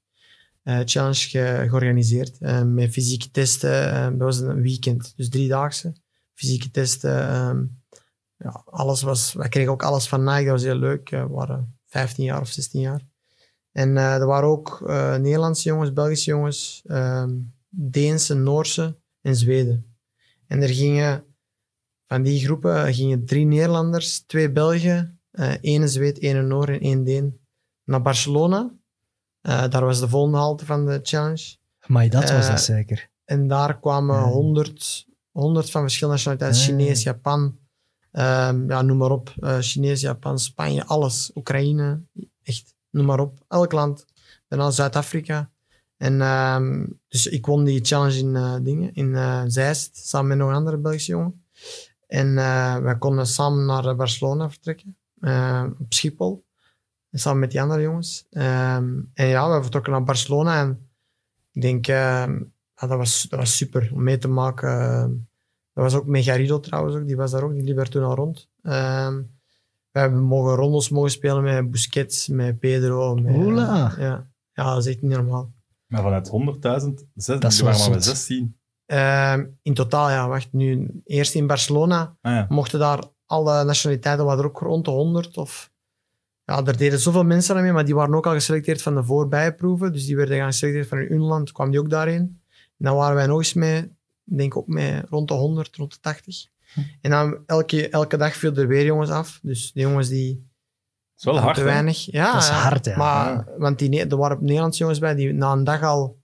Challenge ge- georganiseerd. eh, met fysieke testen. eh, dat was een weekend, dus driedaagse. Fysieke testen. ehm, ja, alles was, wij kregen ook alles van Nike, dat was heel leuk. Eh, we waren 15 jaar of 16 jaar. En eh, er waren ook eh, Nederlandse jongens, Belgische jongens, ehm, Deense, Noorse en Zweden. En er gingen van die groepen gingen drie Nederlanders, twee Belgen, eh één Zweed, één Noor en één Deen naar Barcelona. Eh, daar was de volgende halte van de challenge. Maar dat was Eh, dat zeker. En daar kwamen Ja. 100, 100 van verschillende nationaliteiten. Chinees, Japan, ehm, ja, noem maar op. Eh, Chinees, Japan, Spanje, alles. Oekraïne, echt, noem maar op. Elk land. Daarna Zuid-Afrika. En ehm, dus ik won die challenge in eh, dingen, in eh, Zeist, samen met nog een andere Belgische jongen. En eh, wij konden samen naar eh, Barcelona vertrekken, eh, op Schiphol. En samen met die andere jongens. Ehm, en ja, we vertrokken naar Barcelona en ik denk, ehm, ja, dat, was, dat was super om mee te maken. Ehm, dat was ook Megarido trouwens, ook, die was daar ook, die liep daar toen al rond. Ehm, we hebben mogen rondes mogen spelen met Busquets, met Pedro. Met, Hola. ja. ja, dat is echt niet normaal. Maar vanuit 100.000, zes- Dat waren wel maar met zot. 16. Ehm, in totaal, ja, wacht, nu eerst in Barcelona Ah, ja. mochten daar alle nationaliteiten, waren er ook rond de 100 of... Ja, er deden zoveel mensen aan mee, maar die waren ook al geselecteerd van de voorbijproeven. Dus die werden gaan geselecteerd van hun land, kwam die ook daarin. En dan waren wij nog eens mee, ik denk ook met rond de 100, rond de 80. En dan elke, elke dag viel er weer jongens af. Dus de jongens die Dat is wel hard, te hè? weinig. Ja, Dat is hard, ja. Maar, Ja. Want die, er waren Nederlandse jongens bij die na een dag al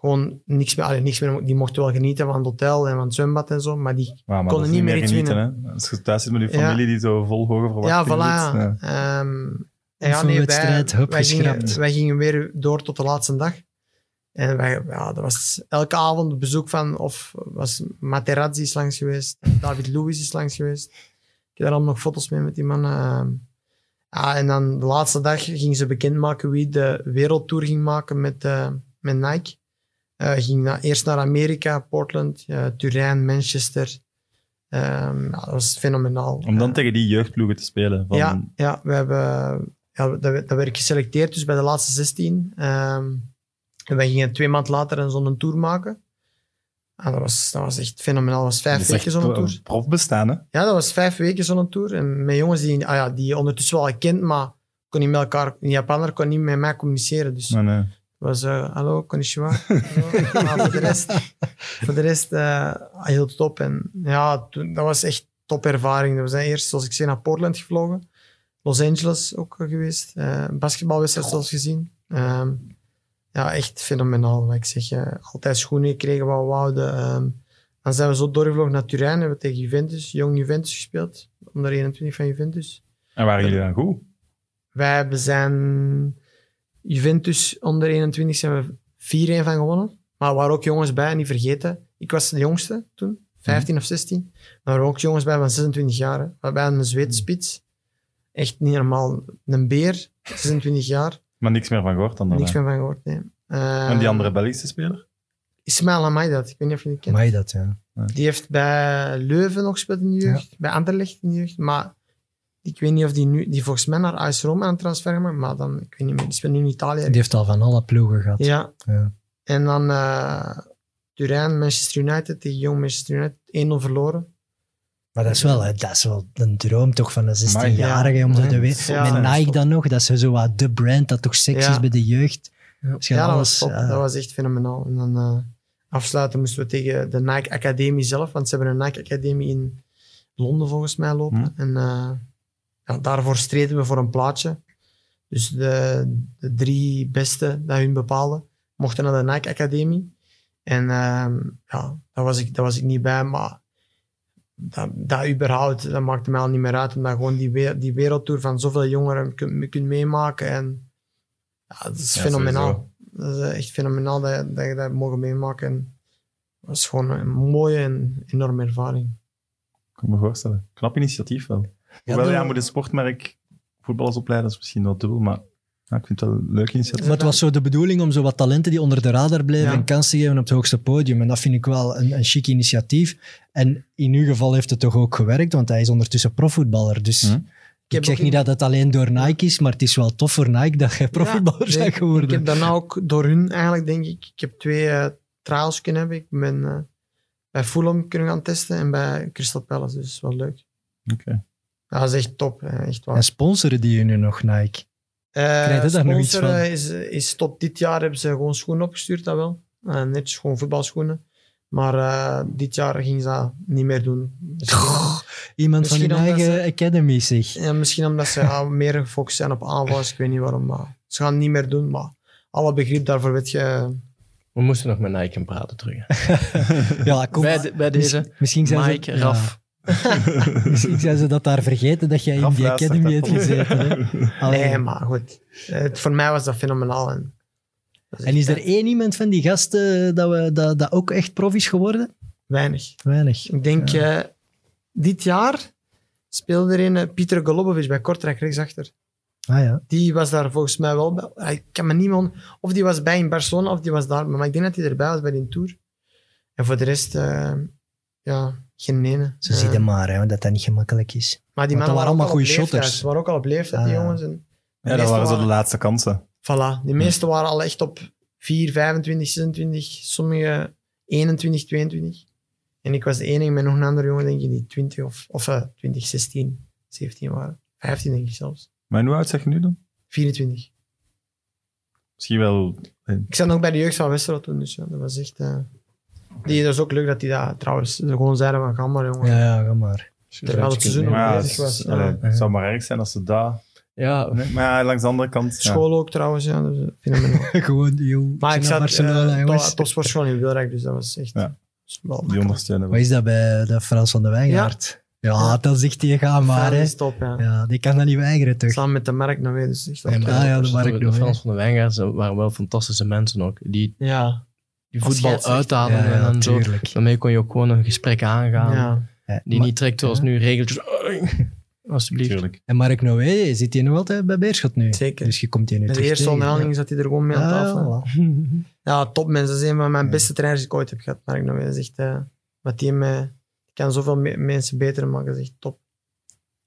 gewoon niks meer, allee, niks meer. Die mochten wel genieten van het hotel en van het zwembad en zo, maar die maar konden niet meer iets genieten, Hè? Als je thuis zit met je Ja. familie die zo vol hoge Ja, verwachtingen voilà. zit. Ja. Ja. Ehm, en ja, nee, wij, gingen, geschrapt. wij gingen weer door tot de laatste dag. En wij, ja, dat was elke avond bezoek van, of was Materazzi is langs geweest, David Lewis is langs geweest. Ik heb daar allemaal nog foto's mee met die mannen. Ehm, ja, en dan de laatste dag gingen ze bekendmaken wie de wereldtour ging maken met, eh, met Nike. Eh ging na, eerst naar Amerika, Portland, eh, Turijn, Manchester. Ehm, dat was fenomenaal. Om dan Eh, tegen die jeugdploegen te spelen. Van, ja, ja, we hebben, ja, dat, werd- dat werd geselecteerd dus bij de laatste 16. Ehm, En wij gingen twee maanden later een zo'n tour maken. En dat, was, dat was echt fenomenaal. Dat was vijf Dat weken zo'n tour. prof bestaan, hè? Ja, dat was vijf weken zo'n tour. En met jongens die, ah ja, die je ondertussen wel kent, maar kon niet met elkaar, een Japaner kon niet met mij communiceren. Dus nee. Het was, eh, hallo, konnichiwa. Hallo. maar voor de rest, voor de rest eh, heel top. En ja, toen- dat was echt top ervaring. We zijn eerst, zoals ik zei, naar Portland gevlogen. Los Angeles ook geweest. Eh basketbalwedstrijd zoals gezien. Ehm, ja, echt fenomenaal. Wat ik zeg, eh, altijd schoenen gekregen wat we wouden. Ehm, dan zijn we zo doorgevlogen naar Turijn. Hebben we tegen Juventus, jong Juventus gespeeld. Onder 21 van Juventus. En waren jullie dan goed? Wij hebben zijn Juventus onder 21 zijn we 4-1 van gewonnen. Maar er waren ook jongens bij, niet vergeten. Ik was de jongste toen, 15 of 16. Maar er waren ook jongens bij van 26 jaar. hè. Waarbij een Zweedse spits. Echt niet normaal. Een beer, 26 jaar. Maar niks meer van gehoord dan Niks meer van gehoord, nee. Eh, En die andere Belgische speler? Ismail Amaidat, ik weet niet of je die kent. Mag je dat, ja. Die heeft bij Leuven nog gespeeld in de jeugd. Bij Anderlecht in de jeugd. Maar ik weet niet of die nu... Die volgens mij naar AS Roma aan het transfer gemaakt. Maar dan, ik weet niet meer. Die speelt nu in Italië. Die heeft al van alle ploegen gehad. Ja. Ja. En dan eh Turijn, Manchester United, tegen Jong Manchester United, 1-0 verloren. Maar dat is, wel, hè, dat is wel een droom toch van een 16-jarige om zo te weten. Ja, Met Nike dan nog, dat is zo wat de brand dat toch sexy Ja. is bij de jeugd. Ja, dat alles, was top. eh, Dat was echt fenomenaal. En dan eh, afsluiten moesten we tegen de Nike Academie zelf, want ze hebben een Nike Academie in Londen volgens mij lopen. Hm. En eh, ja, daarvoor streden we voor een plaatje. Dus de, de drie beste dat hun bepaalden, mochten naar de Nike Academie. En ehm, ja, daar was, ik, daar was ik niet bij, maar dat, dat überhaupt, dat maakte mij al niet meer uit. Omdat gewoon die, die wereldtour van zoveel jongeren kunt, kunt meemaken. En ja, dat is Ja, fenomenaal. sowieso. Dat is echt fenomenaal dat, je- dat je dat mogen meemaken. En dat is gewoon een mooie en enorme ervaring. Kan ik me voorstellen. Knap initiatief wel. Hoewel, ja, moet een sportmerk voetballers opleiden, dat is misschien wel dubbel, maar ja, ik vind het wel een leuk initiatief. Maar het was zo de bedoeling om zo wat talenten die onder de radar bleven Ja. een kans te geven op het hoogste podium. En dat vind ik wel een, een chic initiatief. En in uw geval heeft het toch ook gewerkt, want hij is ondertussen profvoetballer. Dus Hm. ik, zeg niet in- dat het alleen door Nike is, maar het is wel tof voor Nike dat jij profvoetballer Ja, bent geworden. Ik heb daarna ook door hun eigenlijk, denk ik, ik heb twee eh, trials kunnen hebben. Ik ben eh, bij Fulham kunnen gaan testen en bij Crystal Palace. Dus dat is wel leuk. Oké. Dat is echt top. Echt waar. En sponsoren die je nu nog, Nike? Eh, Krijg je daar nog iets sponsoren van? Is, is tot dit jaar hebben ze gewoon schoenen opgestuurd, dat wel. Eh, netjes gewoon voetbalschoenen. Maar eh, dit jaar gingen ze dat niet meer doen. Iemand van hun eigen ze- academy, zeg. ja, misschien omdat ze meer gefocust zijn op aanvallers. Ik weet niet waarom, maar ze gaan het niet meer doen. Maar alle begrip daarvoor weet je. We moesten nog met Nike praten terug. Ja, kom. bij, de- bij deze, Misschien- zijn Mike, ze, ja, Raf. Misschien zijn ze dat daar vergeten dat jij in die academy hebt gezeten. Hè? Nee, maar goed. Eh, het- voor mij was dat fenomenaal. En, dat En is er één iemand van die gasten dat, we, dat, dat ook echt prof is geworden? Weinig. Weinig. Ik denk, eh, dit jaar speelde er een eh, Pieter Golubovic bij Kortrijk rechtsachter. Ah ja. Die was daar volgens mij wel bij. Ah, Ik kan me on- Of die was bij in Barcelona, of die was daar. Maar ik denk dat hij erbij was bij die tour. En voor de rest, eh, ja, geen ene. Ze Eh, zien het maar, hè, dat dat niet gemakkelijk is. Maar die mannen waren allemaal ook al op goede leeftijd. shotters. Ze waren ook al op leeftijd, die Ah, jongens. En Ja, dat waren zo de laatste kansen. Voilà. De meeste waren al echt op 4, 25, 26. Sommige 21, 22. En ik was de enige met nog een andere jongen, denk ik, die 20 of, of eh, 20, 16, 17 waren. 15 denk ik zelfs. Maar hoe oud zeg je nu dan? 24. Misschien wel... Ik zat nog bij de jeugd van Westerlo toen, dus ja, dat was echt... eh, die, dat is ook leuk dat die dat trouwens gewoon zeiden van, ga maar jongen. Ja, ja, ga maar. Terwijl het seizoen nog bezig was. het, ja. allee, het zou maar erg zijn als ze daar... Ja, Nee, maar ja, langs de andere kant... ja. School ook trouwens, ja. Dus, eh, fenomenaal. Gewoon, joh. Maar ik naar zat eh, to- topsportschool in Wilrijk, dus dat was echt... Die ondersteunen we. Wat is dat bij de Frans van de Wijngaard? Ja, Ja. dan zegt hij, ga maar. Hè. is top, ja. Ja, die kan dat niet weigeren, toch? Samen met de Mark nog weer, dus echt Ja, ja, de Mark de, Frans van de Wijngaard waren wel fantastische mensen ook. Die, Ja, die voetbal ja, en zo. tuurlijk. Daarmee kon je ook gewoon een gesprek aangaan. Die maar- niet trekt zoals ja. nu regeltjes. Alsjeblieft. Tuurlijk. En Mark Noé, zit hij nog altijd bij Beerschot nu? Zeker. Dus je komt hier nu De eerste tegen, onderhandeling zat hij er gewoon mee aan Ja, tafel. ja, top mensen. Dat is een van mijn Ja. beste trainers die ik ooit heb gehad. Mark. Dat is echt, eh, wat die me, die kan zoveel me- mensen beter maken. Dat is echt top.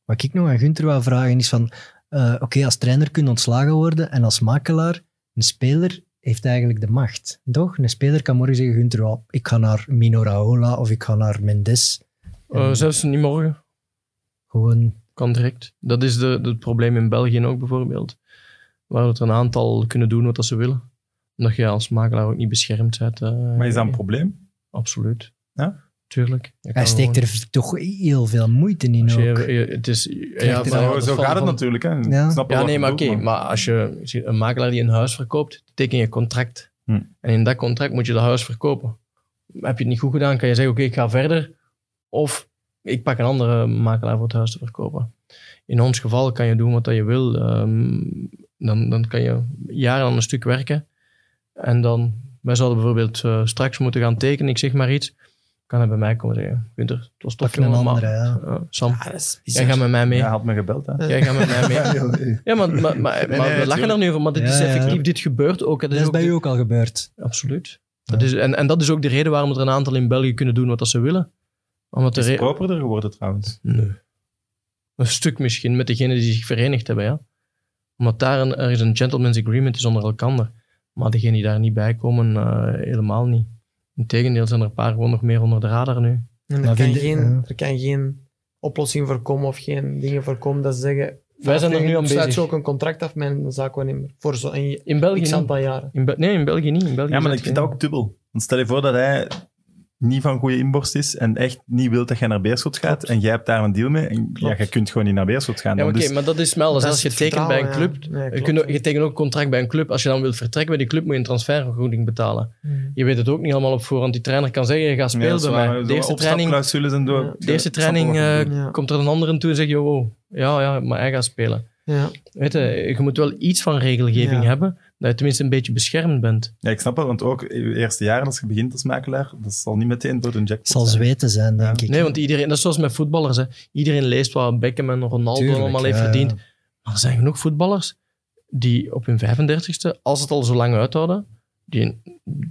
Wat ik nog aan Gunther wil vragen is van, eh, oké, als trainer kun je ontslagen worden en als makelaar, een speler heeft eigenlijk de macht. Toch? Een speler kan morgen zeggen, Gunther, oh, ik ga naar Mino Raiola of ik ga naar Mendes. En zelfs niet morgen. Gewoon, Kan direct. Dat is de, het probleem in België ook bijvoorbeeld. Waar het een aantal kunnen doen wat dat ze willen. Omdat je als makelaar ook niet beschermd bent. eh, Maar is dat een probleem? Absoluut. Ja? Tuurlijk. Hij steekt gewoon- er toch heel veel moeite in je- ook. je- het is, ja, maar zo gaat het van- natuurlijk. Hè. Ja. Snap Ja, nee, maar oké. maar als je een makelaar die een huis verkoopt, teken je contract. Hm. En in dat contract moet je dat huis verkopen. Heb je het niet goed gedaan, kan je zeggen, oké, ik ga verder. Of ik pak een andere makelaar voor het huis te verkopen. In ons geval kan je doen wat dat je wil. Ehm, dan, dan kan je jaren aan een stuk werken. En dan, wij zouden bijvoorbeeld eh, straks moeten gaan tekenen, ik zeg maar iets. Kan hij bij mij komen zeggen, Winter, het was tof, Pak een jongen, maar, andere, ja. Sam, Ja, jij gaat met mij mee. Hij had me gebeld. Hè. Jij gaat met mij mee. Ja, maar, maar, maar, Nee, maar nee, we lachen er nu over, maar dit is effectief, dit gebeurt ook. Dat is ook bij de- u ook al gebeurd. Absoluut. Dat is, en, en dat is ook de reden waarom er een aantal in België kunnen doen wat dat ze willen. Omdat Het is properder geworden trouwens. Nee. Een stuk misschien met degenen die zich verenigd hebben, ja. Omdat daar een, er is een gentleman's agreement is onder elkaar. Maar degenen die daar niet bij komen, eh, helemaal niet. Integendeel zijn er een paar gewoon nog meer onder de radar nu. En er, kan geen, er kan geen oplossing voor komen of geen dingen voor komen dat ze zeggen... Wij zijn er nu aan sluit bezig. je ook een contract af met een zaakwaarnemer voor zo In België niet. aantal jaren. In Be- nee, in België niet. In België Ja, maar ik vind dat ook dubbel. Want stel je voor dat hij niet van goede inborst is en echt niet wil dat jij naar Beerschot gaat Klopt. en jij hebt daar een deal mee en ja, je kunt gewoon niet naar Beerschot gaan. Ja, oké, Dus- maar dat is wel. Dat als je het tekent bij een club, ja. Nee, je, klopt. kunt ook- je tekent ook een contract bij een club. Als je dan wilt vertrekken bij die club, moet je een transfervergoeding betalen. Hmm. Je weet het ook niet allemaal op voorhand. Die trainer kan zeggen, je gaat spelen bij mij. De eerste training, opstapclausules en door. Ja. de eerste training eh, komt er een ander in toe en zegt, wow, ja, ja, maar hij gaat spelen. Ja. Weet je, je moet wel iets van regelgeving Ja. hebben, dat je tenminste een beetje beschermd bent. Ja, ik snap wel, want ook in je eerste jaren als je begint als makelaar, dat zal niet meteen door een jackpot Het zal zijn. zweten zijn, denk ik. Nee, want iedereen, dat is zoals met voetballers. Hè. Iedereen leest wat Beckham en Ronaldo Tuurlijk, allemaal heeft ja, verdiend. ja. Maar er zijn genoeg voetballers die op hun 35ste, als het al zo lang uithouden, die,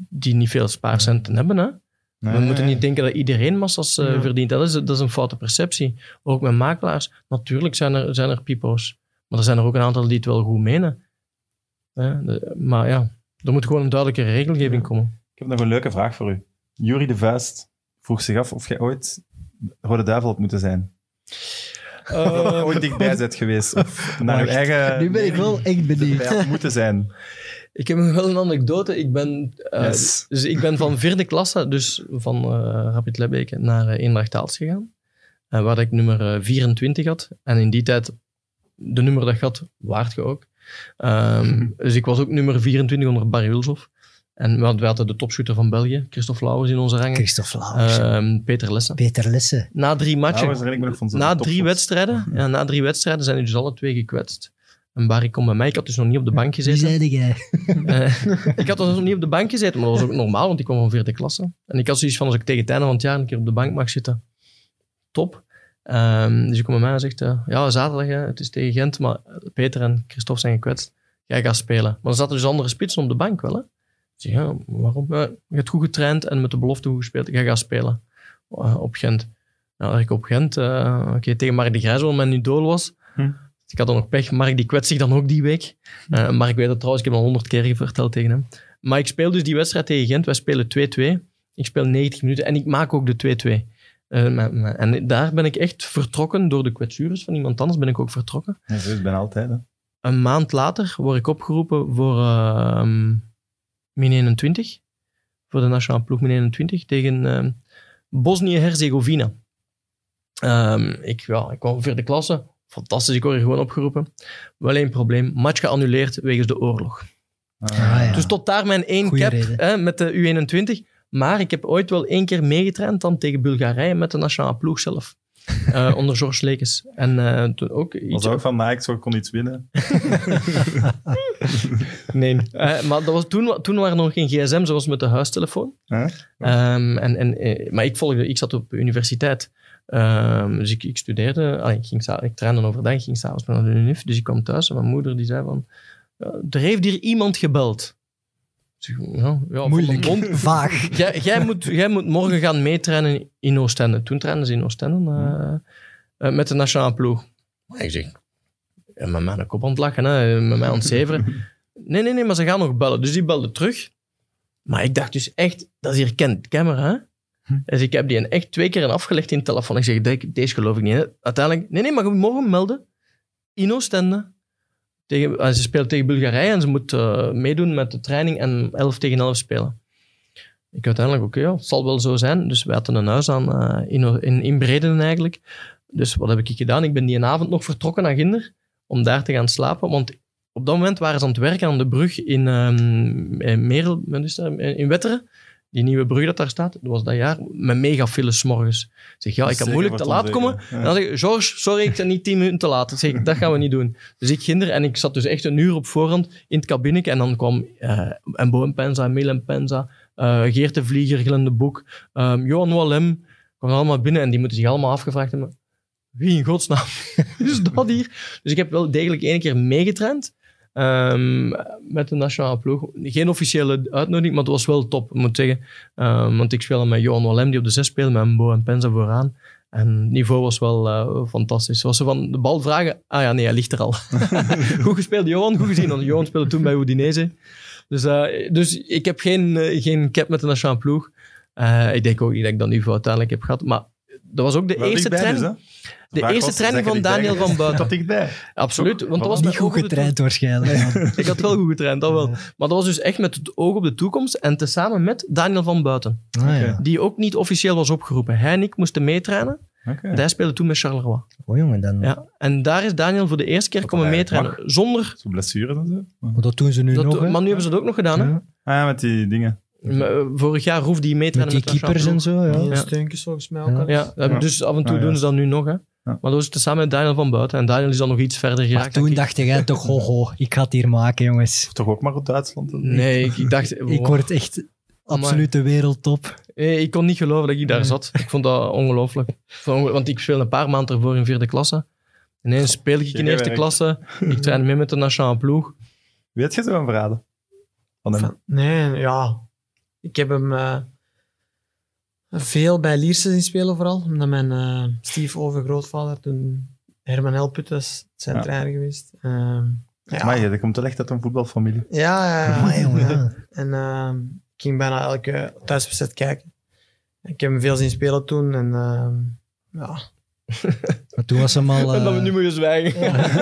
die niet veel spaarcenten hebben. Hè. Nee, We moeten nee. niet denken dat iedereen massas eh, Ja. verdient. Dat is, dat is een foute perceptie. Ook met makelaars. Natuurlijk zijn er, zijn er pipo's. Maar er zijn er ook een aantal die het wel goed menen. De- maar ja, er moet gewoon een duidelijke regelgeving Ja. komen. Ik heb nog een leuke vraag voor u. Jury de Vuist vroeg zich af of jij ooit Rode Duivel had moeten zijn. ooit dichtbij bent geweest. Of naar uw eigen... Nu ben ik wel echt benieuwd. moeten zijn. Ik heb nog wel een anekdote. Ik ben, eh, Yes. dus ik ben van vierde klasse, dus van eh Rapid Lebbeke, naar uh, Eendracht Aalst gegaan. Waar ik nummer eh, 24 had. En in die tijd, de nummer dat ik had, waard je ook. Ehm, dus ik was ook nummer 24 onder Barry Wilshoff. En we hadden, de topshooter van België, Christophe Lauwers in onze rangen. Christophe Lauwers. Ehm, Peter Lessen. Peter Lesse. Na drie matchen, zo'n na drie wedstrijden, ja, na drie wedstrijden zijn die dus alle twee gekwetst. En Barry komt bij mij. Ik had dus nog niet op de bank Wie gezeten. zeide jij? Eh, ik had dus nog niet op de bank gezeten, maar dat was ook normaal, want ik kwam van vierde klasse. En ik had zoiets van, als ik tegen het einde van het jaar een keer op de bank mag zitten, top. Ehm, dus ik kom bij mij en zegt, eh, ja, zaterdag, hè, het is tegen Gent, maar Peter en Christophe zijn gekwetst. Jij gaat spelen. Maar er zaten dus andere spitsen op de bank wel, hè. Ik zeg, ja, waarom? Ja, je hebt goed getraind en met de belofte goed gespeeld. Jij gaat spelen eh, op Gent. Nou, ik op Gent, eh, oké, tegen Mark de Grijs, wat mijn idool was. Hm. Ik had dan nog pech. Mark die kwetst zich dan ook die week. Eh Mark weet dat trouwens, ik heb al honderd keer verteld tegen hem. Maar ik speel dus die wedstrijd tegen Gent. Wij spelen 2-2. Ik speel 90 minuten en ik maak ook de 2-2. Eh, en daar ben ik echt vertrokken door de kwetsures van iemand anders. Ben ik ook vertrokken. Ja, zo is het bijna altijd. Hè. Een maand later word ik opgeroepen voor ehm Min 21. Voor de nationale ploeg Min 21 tegen ehm Bosnië-Herzegovina. Ehm, ik, ja, ik kwam vierde klasse. Fantastisch, ik word hier gewoon opgeroepen. Wel één probleem. Match geannuleerd wegens de oorlog. Ah, ja. Dus tot daar mijn één Goeie cap hè, met de U21. Maar ik heb ooit wel één keer meegetraind dan tegen Bulgarije met de nationale ploeg zelf. Eh, onder George Lekes. En eh, toen ook iets... was ook van, ik zou- kon iets winnen. Nee. Eh, maar dat was toen, toen waren er nog geen gsm, zoals met de huistelefoon. Hè? Ehm, en, en, maar ik, volgde, ik zat op de universiteit. Ehm, dus ik, ik studeerde. ik, ging, ik trainde overdag, ik ging s'avonds naar de UNIF. Dus ik kwam thuis en mijn moeder die zei van... "Ja, er heeft hier iemand gebeld. Ja, ja, Moeilijk. mond. Vaag. Jij, jij, moet, jij moet morgen gaan meetrainen in Oostende. Toen trainden ze in Oostende eh, eh, met de nationale ploeg. Maar ik zeg, ja, met mij een kop aan het lachen, hè, met mij aan het zeveren. Nee, nee, nee, maar ze gaan nog bellen. Dus die belde terug. Maar ik dacht dus echt, dat is hier kent camera. hè? Hm. Dus ik heb die een echt twee keer afgelegd in de telefoon. Ik zeg, "Dijk, deze geloof ik niet. Hè? Uiteindelijk, nee, nee, maar morgen melden. In Oostende. Tegen, ze speelt tegen Bulgarije en ze moet eh, meedoen met de training en 11 tegen 11 spelen. Ik uiteindelijk, oké, het zal wel zo zijn. Dus wij hadden een huis aan eh, in, in, in eigenlijk. Dus wat heb ik gedaan? Ik ben die avond nog vertrokken naar Ginder om daar te gaan slapen. Want op dat moment waren ze aan het werken aan de brug in, ehm in, Merel, in Wetteren. Die nieuwe brug dat daar staat, dat was dat jaar, met mega files morgens. Ik zeg, ja, ik kan moeilijk te laat komen. En dan zeg ik, George, sorry, ik ben niet tien minuten te laat. Dan zeg ik, dat gaan we niet doen. Dus ik ging er en ik zat dus echt een uur op voorhand in het kabinetje. En dan kwam uh, Embo en Penza, Emil en Penza, uh, Geert de Vlieger, Glenn de Boek, um, Johan Wallem. kwamen allemaal binnen en die moeten zich allemaal afgevraagd hebben. Wie in godsnaam is dat hier? Dus ik heb wel degelijk één keer meegetraind. Um, met de nationale ploeg. Geen officiële uitnodiging, maar het was wel top, moet ik zeggen. Um, want ik speelde met Johan Wallem, die op de zes speelde, met Mbo en Penza vooraan. En het niveau was wel uh, fantastisch. Zoals ze van de bal vragen, ah ja, nee, hij ligt er al. goed gespeeld, Johan. Goed gezien, want Johan speelde toen bij Udinese. Dus, uh, dus ik heb geen, uh, geen cap met de nationale ploeg. Ik denk ook niet dat ik dat niveau uiteindelijk heb gehad. Maar dat was ook de Wel eerste training. Dus, hè? de eerste training van Daniel van? Buiten. Dat dichtbij. Absoluut. Want dat was Niet goed getraind waarschijnlijk. Ik had wel goed getraind, dat wel. Maar dat was dus echt met het oog op de toekomst en tezamen met Daniel van Buiten. Ah, ja. Die ook niet officieel was opgeroepen. Hij en ik moesten meetrainen. Okay. Hij speelde toen met Charleroi. Oh jongen, dan. Ja. En daar is Daniel voor de eerste keer komen meetrainen. Zonder... Zo blessures en zo. Maar dat doen ze nu Dat, nog, maar nu hebben ze dat ook nog gedaan. Hè? Ah ja, met die dingen. Uh, Vorig jaar hoefde hij Met meetrainen die met, keepers en zo, ja. Die Ja. steuntjes volgens mij ook Ja. al. Ja, Ja. dus af en toe Ah, ja. doen ze dat nu nog. Hè. Maar dat was tezamen met Daniel van Buiten. En Daniel is dan nog iets verder geraakt. Maar toen ik. dacht jij toch, ho, ho, ik ga het hier maken, jongens. Of toch ook maar op Duitsland? Nee, ik, ik dacht... Ik word echt absoluut de wereldtop. Nee, ik kon niet geloven dat ik daar Nee. zat. Ik vond dat ongelooflijk. Want ik speelde een paar maanden ervoor in vierde klasse. Ineens speel ik in eerste klasse. Ik train mee met de nationale ploeg. Weet je zo'n verraden? Van hem? Nee, ja. Ik heb hem eh, veel bij Lierse zien spelen vooral. Omdat mijn eh Steve overgrootvader toen Herman Helputtes zijn Ja. trainer geweest. Ehm, ja. Maar je, dat komt wel echt uit een voetbalfamilie. Ja, ja, ja. Amai, jongen, ja. En ehm, ik ging bijna elke thuiswedstrijd kijken. Ik heb hem veel zien spelen toen. En ehm, ja, Maar toen was hem al... En dat we eh, nu moeten zwijgen.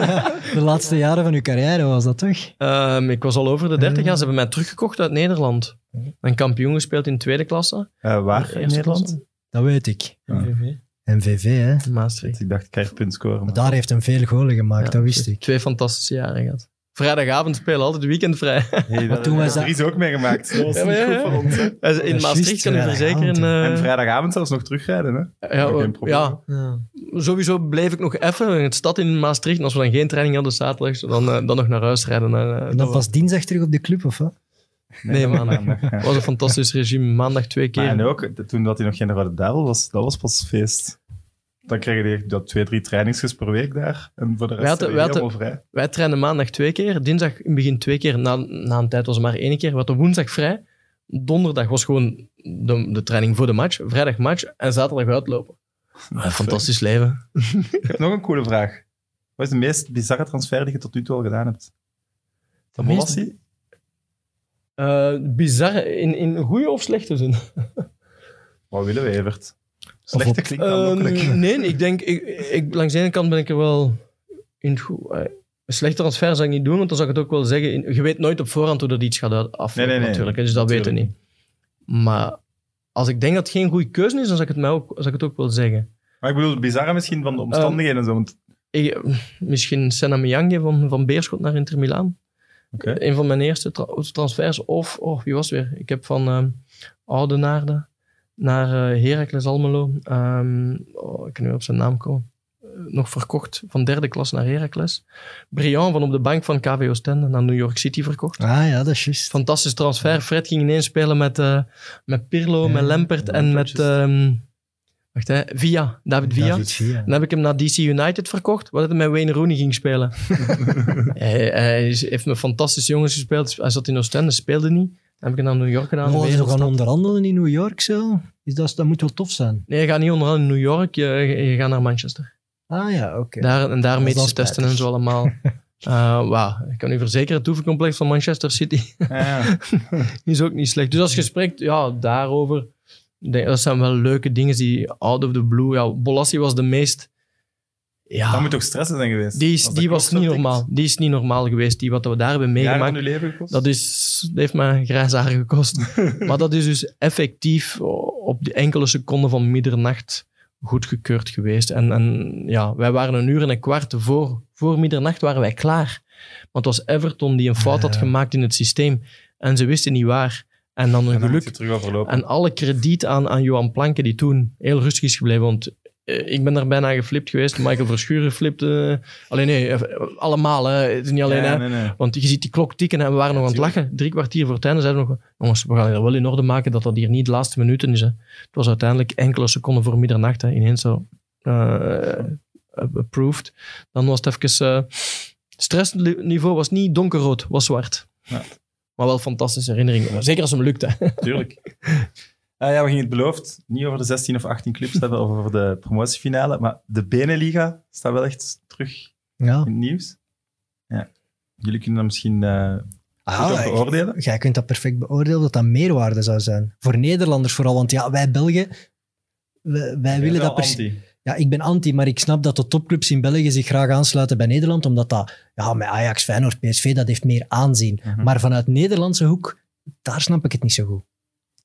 de laatste jaren van uw carrière was dat toch? Ehm, ik was al over de 30 jaar. Ze hebben mij teruggekocht uit Nederland. Een kampioen gespeeld in tweede klasse. Eh, waar in Nederland? klasse. Dat weet ik. Ja. MVV. MVV, hè. Maastricht. Ik dacht, ik krijg punt scoren. Maar maar- daar heeft hem veel golen gemaakt, Ja, dat wist ik. Twee fantastische jaren gehad. Vrijdagavond spelen, altijd weekendvrij. Hey, dat, toen was dat is ook meegemaakt. Dat was Ja, maar niet ja, goed voor ons. Hè. In Maastricht kan ik verzekeren. vrijdagavond, eh, En vrijdagavond zelfs nog terugrijden. Hè? ja, geen probleem. ja, ja. sowieso bleef ik nog even in het stad in Maastricht. En als we dan geen training hadden zaterdags, dan, eh, dan nog naar huis rijden. En, eh, En dan dat pas dinsdag terug op de club, of wat? Nee, dat was maandag. ja. was een fantastisch regime. Maandag twee keer. Maar en ook, toen dat hij nog geen Rode Duivel was, dat was pas feest. Dan kreeg je dat twee, drie trainingsjes per week daar. En voor de rest Wij hadden- wij helemaal vrij. Wij trainden maandag twee keer, dinsdag in het begin twee keer, na, na een tijd was het maar één keer. We hadden woensdag vrij, donderdag was gewoon de, de training voor de match, vrijdag match en zaterdag uitlopen. Fantastisch leven. Ik heb nog een coole vraag. Wat is de meest bizarre transfer die je tot nu toe al gedaan hebt? De meest- Molassie? Eh bizar, in, in goede of slechte zin? Wat willen we, Evert? Slechte op- klinkt aanlokkelijk. Ehm, nee, ik denk, ik, ik, langs de ene kant ben ik er wel in goed. Een slechte transfer zou ik niet doen, want dan zou ik het ook wel zeggen. in- Je weet nooit op voorhand hoe dat iets gaat aflopen, Nee, nee, nee. natuurlijk. hè, Dus dat weten we niet. Maar als ik denk dat het geen goede keuze is, dan zou ik het, mij ook, zou ik het ook wel zeggen. Maar ik bedoel, het bizarre misschien van de omstandigheden en zo. Want, Ik, misschien Senna Miyanje van, van Beerschot naar Inter Milaan. oké. Een van mijn eerste tra- transfers. Of, oh, wie was het weer? Ik heb van ehm Oudenaarde naar eh Heracles Almelo. oh, ik kan nu op zijn naam komen. Eh, nog verkocht van derde klas naar Heracles. Brian van op de bank van KV Oostende naar New York City verkocht. Ah ja, dat is juist. Fantastisch transfer. Fred ging ineens spelen met, eh, met Pirlo, Ja, met Lampert ja, en met ehm, wacht, hè, Villa. David Villa. Dan heb ik hem naar DC United verkocht, waar hij met Wayne Rooney ging spelen. hij, hij heeft met fantastische jongens gespeeld. Hij zat in Oostende, speelde niet. Heb ik naar New York gedaan. Oh, ze wereldstad. gaan onderhandelen in New York zo? Is dat, dat moet wel tof zijn. Nee, je gaat niet onderaan in New York, je, je gaat naar Manchester. Ah ja, oké. Daar, en daar medische testen en zo allemaal. Eh, wauw, ik kan u verzekeren, het oefencomplex van Manchester City Ja, is ook niet slecht. Dus als je spreekt ja, daarover, denk- dat zijn wel leuke dingen die out of the blue... Ja, Bolassi was de meest... Ja, Dat moet toch stressen zijn geweest? die, is, de die was niet normaal. Die is niet normaal geweest. Die wat we daar hebben meegemaakt. uw leven gekost? Dat, is, dat heeft mij grijs haar gekost. maar dat is dus effectief op die enkele seconden van middernacht goedgekeurd geweest. En, en ja, wij waren een uur en een kwart voor, voor middernacht waren wij klaar. Want het was Everton die een fout had gemaakt in het systeem. En ze wisten niet waar. En dan een En dan moet geluk. En alle krediet aan, aan Johan Planke, die toen heel rustig is gebleven. Want ik ben daar bijna geflipt geweest. Michael Verschuren flipte. Alleen nee, eh, allemaal. Hè. Het is niet alleen. Ja, hè. nee, nee. Want je ziet die klok tikken en we waren nog aan het lachen. Drie kwartier voor het einde zeiden we nog, jongens, we gaan wel in orde maken dat dat hier niet de laatste minuten is. Hè. Het was uiteindelijk enkele seconden voor middernacht. Hè. Ineens zo eh, approved. Dan was het even... eh stressniveau was niet donkerrood, was zwart. Ja. Maar wel fantastische herinneringen. Zeker als het me lukt. Hè. Tuurlijk. Eh, ja, we gingen het beloofd niet over de 16 of 18 clubs hebben, of over de promotiefinale. Maar de Beneliga staat wel echt terug Ja. in het nieuws. Ja. Jullie kunnen dat misschien Ah, goed ook beoordelen. Jij kunt dat perfect beoordelen dat dat meerwaarde zou zijn. Voor Nederlanders vooral, want ja, wij Belgen, wij, wij Ik ben willen dat anti. Ja, ik ben anti, maar ik snap dat de topclubs in België zich graag aansluiten bij Nederland, omdat dat, ja, met Ajax, Feyenoord, PSV, dat heeft meer aanzien. Mhm. Maar vanuit Nederlandse hoek, daar snap ik het niet zo goed.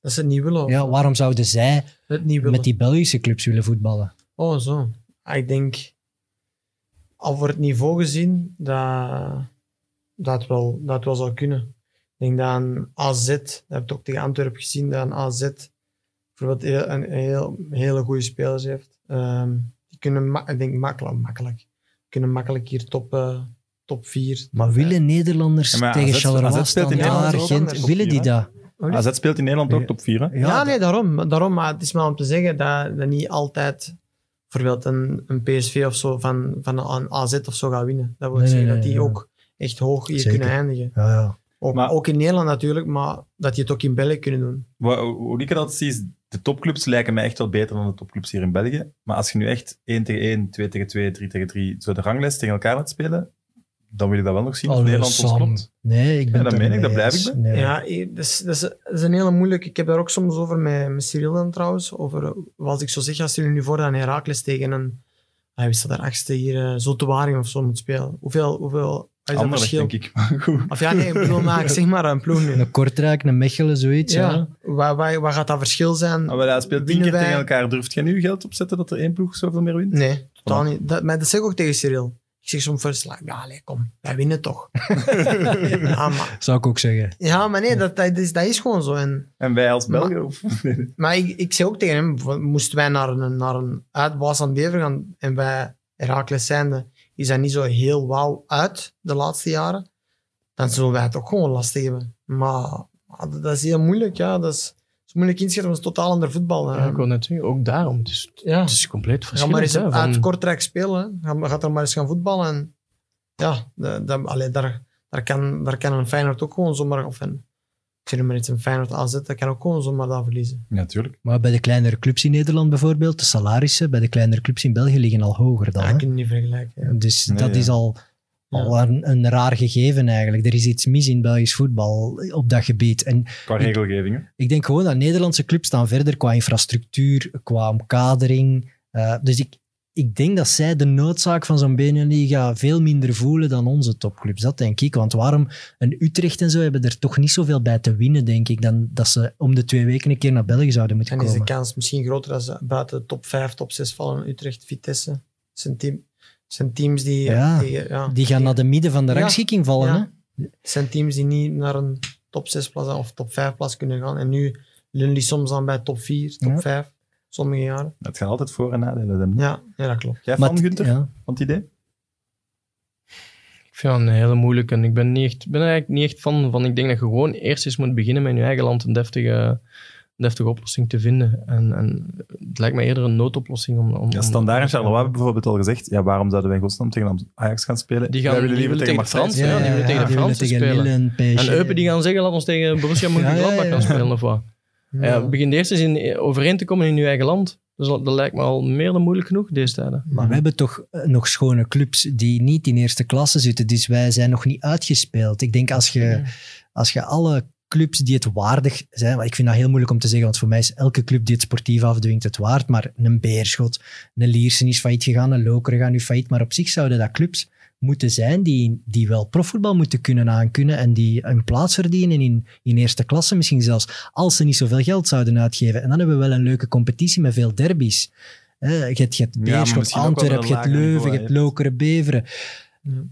Dat ze het niet willen. of Ja, waarom zouden zij Het niet willen. met die Belgische clubs willen voetballen? Oh, zo. Ah, Ik denk, al voor het niveau gezien, dat dat wel, dat wel zou kunnen. Ik denk dat een AZ, dat heb ik ook tegen Antwerpen gezien, dat een AZ bijvoorbeeld heel- een heel, hele goede spelers heeft. Ehm, die kunnen, ma- ik denk makkelijk, makkelijk, kunnen makkelijk hier top, eh, top 4. Maar willen Nederlanders Ja, maar tegen Charleroi Ja, Gent, willen die dat? AZ speelt in Nederland ook top 4. Hè? Ja, nee, daarom, daarom. Maar het is maar om te zeggen dat, dat niet altijd bijvoorbeeld een, een PSV of zo van, van een AZ of zo gaat winnen. Dat wil Nee, zeggen nee, dat die ja. ook echt hoog hier Zeker. kunnen eindigen. Ja, ja. Ook, Maar- ook in Nederland natuurlijk, maar dat die het ook in België kunnen doen. Wat- Hoe ik dat zie, is de topclubs lijken mij echt wel beter dan de topclubs hier in België. Maar als je nu echt 1 tegen 1, 2 tegen 2, 3 tegen 3 zo de ranglijst tegen elkaar laat spelen, dan wil ik dat wel nog zien Allee, Nederland ons klopt. Nee, ik ben Ja, dat meen ik, dat blijf ik bij. Nee. Ja, ik- dat is, dat, is, dat is een hele moeilijke. Ik heb daar ook soms over met, met Cyril dan trouwens. Over, eh, als ik zo zeg, als jullie nu voor dan Herakles tegen een, hij wist dat daar achtste hier, uh, Zoete Waregem of zo moet spelen. Hoeveel, hoeveel wat is dat Anderlecht, verschil? denk ik. Maar goed. Of ja, nee, ik bedoel, maar ik zeg maar een ploeg nu. Een Kortrijk, een Mechelen, zoiets. Ja. Ja, wat, wat, wat gaat dat verschil zijn? Maar wel, hij speelt tien keer wij- tegen elkaar. Durft jij nu geld opzetten dat er één ploeg zoveel meer wint? Nee, totaal niet. Dat, maar dat zeg ik ook tegen Cyril. Ik zeg soms like, ja, allee, kom, wij winnen toch. ja, maar, Zou ik ook zeggen. ja, maar nee, dat, dat, is, dat is gewoon zo. En, En wij als Belgen? Of? maar ik, ik zeg ook tegen hem, moesten wij naar een, naar een uitbaas aan Bever gaan en wij Herakles zijnde, is dat niet zo heel wauw uit de laatste jaren, dan zullen wij het ook gewoon lastig hebben. Maar, maar dat is heel moeilijk, ja. Dat is moeilijk inschatten, want het is totaal ander voetbal. Ja, hè. ik wil net zeggen, ook daarom. Het is, ja. het is compleet Ga verschillend. maar eens hè, van- uit Kortrijk spelen. hè. Ga, gaat er maar eens gaan voetballen. En ja, de, de, allee, daar, daar, kan, daar kan een Feyenoord ook gewoon zomaar... Of een, ik zeg maar iets, een Feyenoord AZ, dat kan ook gewoon zomaar daar verliezen. Natuurlijk. Maar bij de kleinere clubs in Nederland bijvoorbeeld, de salarissen bij de kleinere clubs in België liggen al hoger dan. Ja, hè? ik kan het niet vergelijken. ja. Dus Nee, dat ja. is al, al een, een raar gegeven eigenlijk. Er is iets mis in Belgisch voetbal op dat gebied. En Qua regelgeving. ik denk gewoon dat Nederlandse clubs staan verder qua infrastructuur, qua omkadering. Eh, dus ik, ik denk dat zij de noodzaak van zo'n Beneliga veel minder voelen dan onze topclubs. Dat denk ik. Want waarom een Utrecht en zo hebben er toch niet zoveel bij te winnen, denk ik, dan dat ze om de twee weken een keer naar België zouden moeten En is de komen. kans misschien groter als ze buiten de top 5, top 6 vallen. Utrecht, Vitesse. Het zijn, team, het zijn teams die... Ja, die, ja, Die gaan naar de midden van de Ja, rangschikking vallen. ja. Hè? Het zijn teams die niet naar een top 6 plaats of top 5 plaats kunnen gaan. En nu leunen die soms aan bij top 4, top Ja. 5. Sommige jaren. Het gaat altijd voor- en nadelen hebben. Ja, ja dat klopt. Jij Maar van, het- Gunther, ja. van het idee? Ik vind dat een hele moeilijke. En ik ben, niet echt, ben er eigenlijk niet echt van, van. Ik denk dat je gewoon eerst eens moet beginnen met in je eigen land een deftige, deftige oplossing te vinden. En, en het lijkt me eerder een noodoplossing. Om, om, Ja, Standaard en Charleroi hebben bijvoorbeeld al gezegd, ja, waarom zouden wij in godsnaam tegen Ajax gaan spelen? Die gaan- wij willen die liever willen tegen Frans, ja, die willen tegen de Fransen spelen. En Eupen die gaan zeggen, laat ons tegen Borussia Mönchengladbach Ja, ja, ja. gaan spelen of wat. Ja, begin eerst eens in, overeen te komen in je eigen land. Dus dat, dat lijkt me al meer dan moeilijk genoeg deze tijden. Maar we hebben toch eh, nog schone clubs die niet in eerste klasse zitten. Dus wij zijn nog niet uitgespeeld. Ik denk als je, als je alle clubs die het waardig zijn... maar Ik vind dat heel moeilijk om te zeggen, want voor mij is elke club die het sportief afdwingt het waard. Maar een Beerschot, een Liersen is failliet gegaan, een Lokeren gaat nu failliet. Maar op zich zouden dat clubs moeten zijn die, die wel profvoetbal moeten kunnen aankunnen en die een plaats verdienen in, in eerste klasse misschien zelfs, als ze niet zoveel geld zouden uitgeven. En dan hebben we wel een leuke competitie met veel derbies. Eh, je hebt, je hebt Beerschot, Antwerpen, je hebt Leuven, je hebt. Lokeren, Beveren.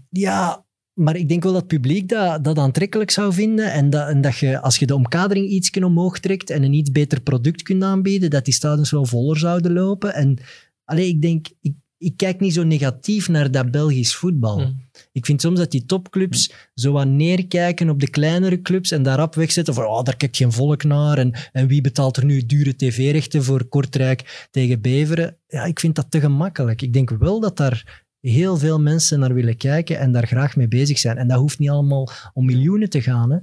Ja. Maar ik denk wel dat het publiek dat, dat aantrekkelijk zou vinden. En dat, en dat je, als je de omkadering iets omhoog trekt en een iets beter product kunt aanbieden, dat die stadions wel voller zouden lopen. En allee, ik denk, ik, ik kijk niet zo negatief naar dat Belgisch voetbal. Mm. Ik vind soms dat die topclubs zo wat neerkijken op de kleinere clubs en daarop wegzetten van oh, daar kijkt geen volk naar en, en wie betaalt er nu dure tv-rechten voor Kortrijk tegen Beveren. Ja, ik vind dat te gemakkelijk. Ik denk wel dat daar heel veel mensen naar willen kijken en daar graag mee bezig zijn. En dat hoeft niet allemaal om miljoenen te gaan. Hè?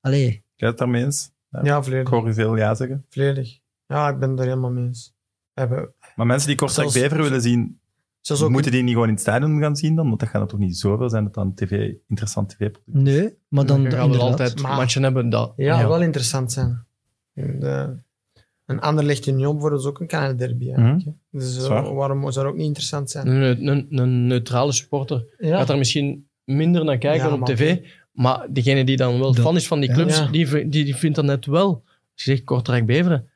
Allee, Jij het daarmee eens? Ja, Ik volledig. hoor u veel ja zeggen. volledig. Ja, ik ben het er helemaal mee eens. We hebben Maar mensen die Kortrijk Zelfs- Bever willen zien, zelfs ook moeten die niet gewoon in het stadion gaan zien dan? Want dat gaat er toch niet zoveel zijn dat dan tv, interessant tv-product nee, maar dan wel inderdaad. altijd Maar- matchen hebben. Dat, ja, wel interessant zijn. De, een ander ligt Union bijvoorbeeld is ook een kleine derby. Eigenlijk. hè. Dus eh, waar. waarom zou dat ook niet interessant zijn? Een, een, een neutrale supporter Ja. gaat er misschien minder naar kijken Ja, op tv. Maar degene die dan wel Dat- fan is van die clubs, Ja. Die, die, die vindt dat net wel. Als je zegt Kortrijk-Beveren,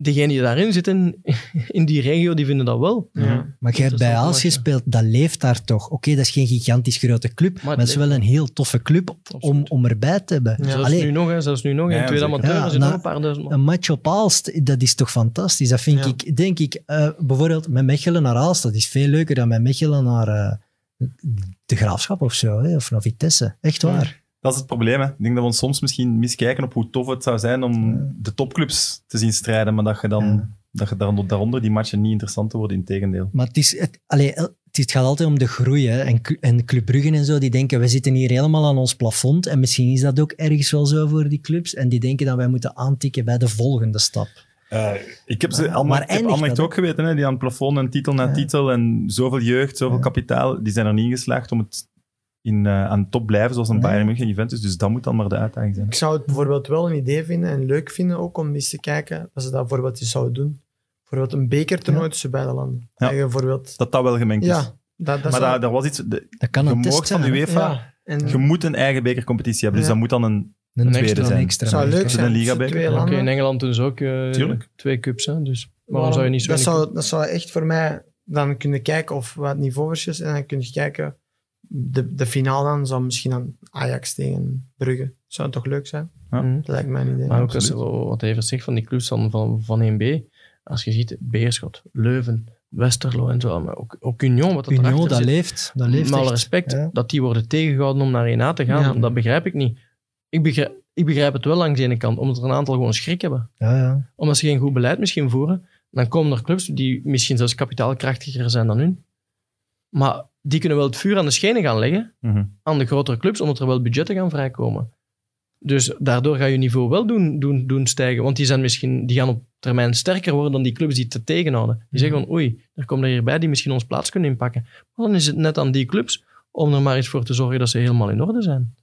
degene die daarin zitten, in die regio, die vinden dat wel. Ja. Maar je hebt bij Aals gespeeld, dat leeft daar toch. Oké, dat is geen gigantisch grote club, maar, het het is wel een heel toffe club om, om erbij te hebben. Ja. Zelfs Allee, nu nog, hè, zelfs nu nog. Ja, in tweede amateur Ja, zitten nog een paar duizend man. een match op Aalst, dat is toch fantastisch. Dat vind Ja. ik, denk ik, eh, bijvoorbeeld met Mechelen naar Aalst, dat is veel leuker dan met Mechelen naar eh, de Graafschap of zo, hè, of naar Vitesse. Echt waar. Dat is het probleem. Hè. Ik denk dat we ons soms misschien miskijken op hoe tof het zou zijn om de topclubs te zien strijden, maar dat je dan Ja. dat je daaronder, daaronder die matchen niet interessant worden, in tegendeel. Maar het, is, het, allee, het, gaat altijd om de groei. Hè. En, en Club Brugge en zo, die denken, we zitten hier helemaal aan ons plafond. En misschien is dat ook ergens wel zo voor die clubs. En die denken dat wij moeten aantikken bij de volgende stap. Eh, ik heb ze allemaal, ik heb ook geweten, hè, die aan het plafond en titel na Ja. titel en zoveel jeugd, zoveel Ja. kapitaal, die zijn er niet geslaagd om het in, eh, aan de top blijven, zoals een Nee. Bayern München Juventus. Dus dat moet dan maar de uitdaging zijn. Ik zou het bijvoorbeeld wel een idee vinden en leuk vinden ook om eens te kijken dat ze dat bijvoorbeeld eens zouden doen. Bijvoorbeeld een bekertoernooi Ja. tussen beide landen. Ja. Dat bijvoorbeeld... Dat dat wel gemengd is. Ja, dat, dat maar daar was iets... De, Dat kan een test van de. UEFA... ja. En Je moet een eigen bekercompetitie hebben, dus dat moet dan een... Een, Een tweede extra, zijn. een extra. zou leuk beker. zijn. Oké, landen. in Engeland doen ze ook eh, Tuurlijk. twee cups. Hè, dus waarom zou je niet zo dat, zou, dat zou echt voor mij dan kunnen kijken of wat niveauverschil is. En dan kun je kijken, de, de finale dan zou misschien aan Ajax tegen Brugge. Zou toch leuk zijn? Ja. Mhm. Dat lijkt mij een idee. Maar ook als, wat hij zegt van die clubs van, van, van 1B. Als je ziet, Beerschot, Leuven, Westerlo en zo. Maar ook, ook Union, wat dat Union, erachter dat zit. leeft. Dat leeft Met alle echt. respect, Ja. dat die worden tegengehouden om naar 1A te gaan, Ja. dat begrijp ik niet. Ik begrijp, ik begrijp het wel langs de ene kant, omdat er een aantal gewoon schrik hebben. Ja, ja. Omdat ze geen goed beleid misschien voeren, dan komen er clubs die misschien zelfs kapitaalkrachtiger zijn dan hun. Maar die kunnen wel het vuur aan de schenen gaan leggen Mhm. aan de grotere clubs, omdat er wel budgetten gaan vrijkomen. Dus daardoor ga je niveau wel doen, doen, doen stijgen. Want die, zijn misschien, die gaan op termijn sterker worden dan die clubs die het te tegenhouden. Die zeggen van, oei, er komen er hierbij die misschien ons plaats kunnen inpakken. Maar dan is het net aan die clubs om er maar eens voor te zorgen dat ze helemaal in orde zijn.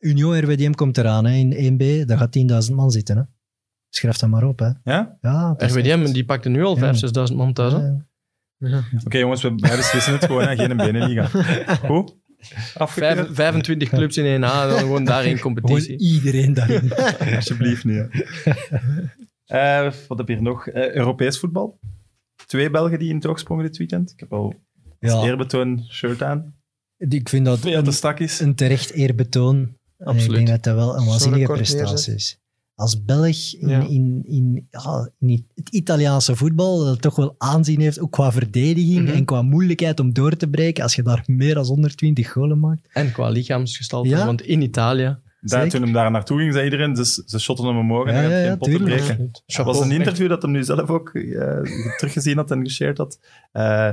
Union RWDM komt eraan hè, in 1B. Daar gaat 10.000 man zitten. Hè. Schrijf dat maar op. Hè. Ja? Ja, RWDM, echt- die pakte nu al Ja. 5.000, 6.000 man thuis. hè. Ja. Ja. Oké jongens, we, beslissen het gewoon. Hè. Geen binnenliga. Goed? Afgekeurd? Vijf- 25 clubs in 1A, en dan gewoon daar in Gewoon competitie. iedereen daarin. Alsjeblieft niet. Eh, wat heb je hier nog? Eh, Europees voetbal. Twee Belgen die in het oog sprongen dit weekend. Ik heb al als Ja, eerbetoon shirt aan. ik vind dat Veel te een, stak is. een terecht eerbetoon. Ik Absoluut. denk dat dat wel een waanzinnige prestatie is. Als Belg in, Ja. in, in, ja, in het Italiaanse voetbal dat toch wel aanzien heeft, ook qua verdediging Mhm. en qua moeilijkheid om door te breken, als je daar meer dan 120 golen maakt. En qua lichaamsgestalte, Ja. want in Italië... Daar, toen hem daar naartoe ging, zei iedereen, dus, ze shotten hem omhoog en Ja, hij gaat ja, geen ja, potten tuurlijk. breken. Er was een interview dat hem nu zelf ook eh, teruggezien had en geshared had. Eh,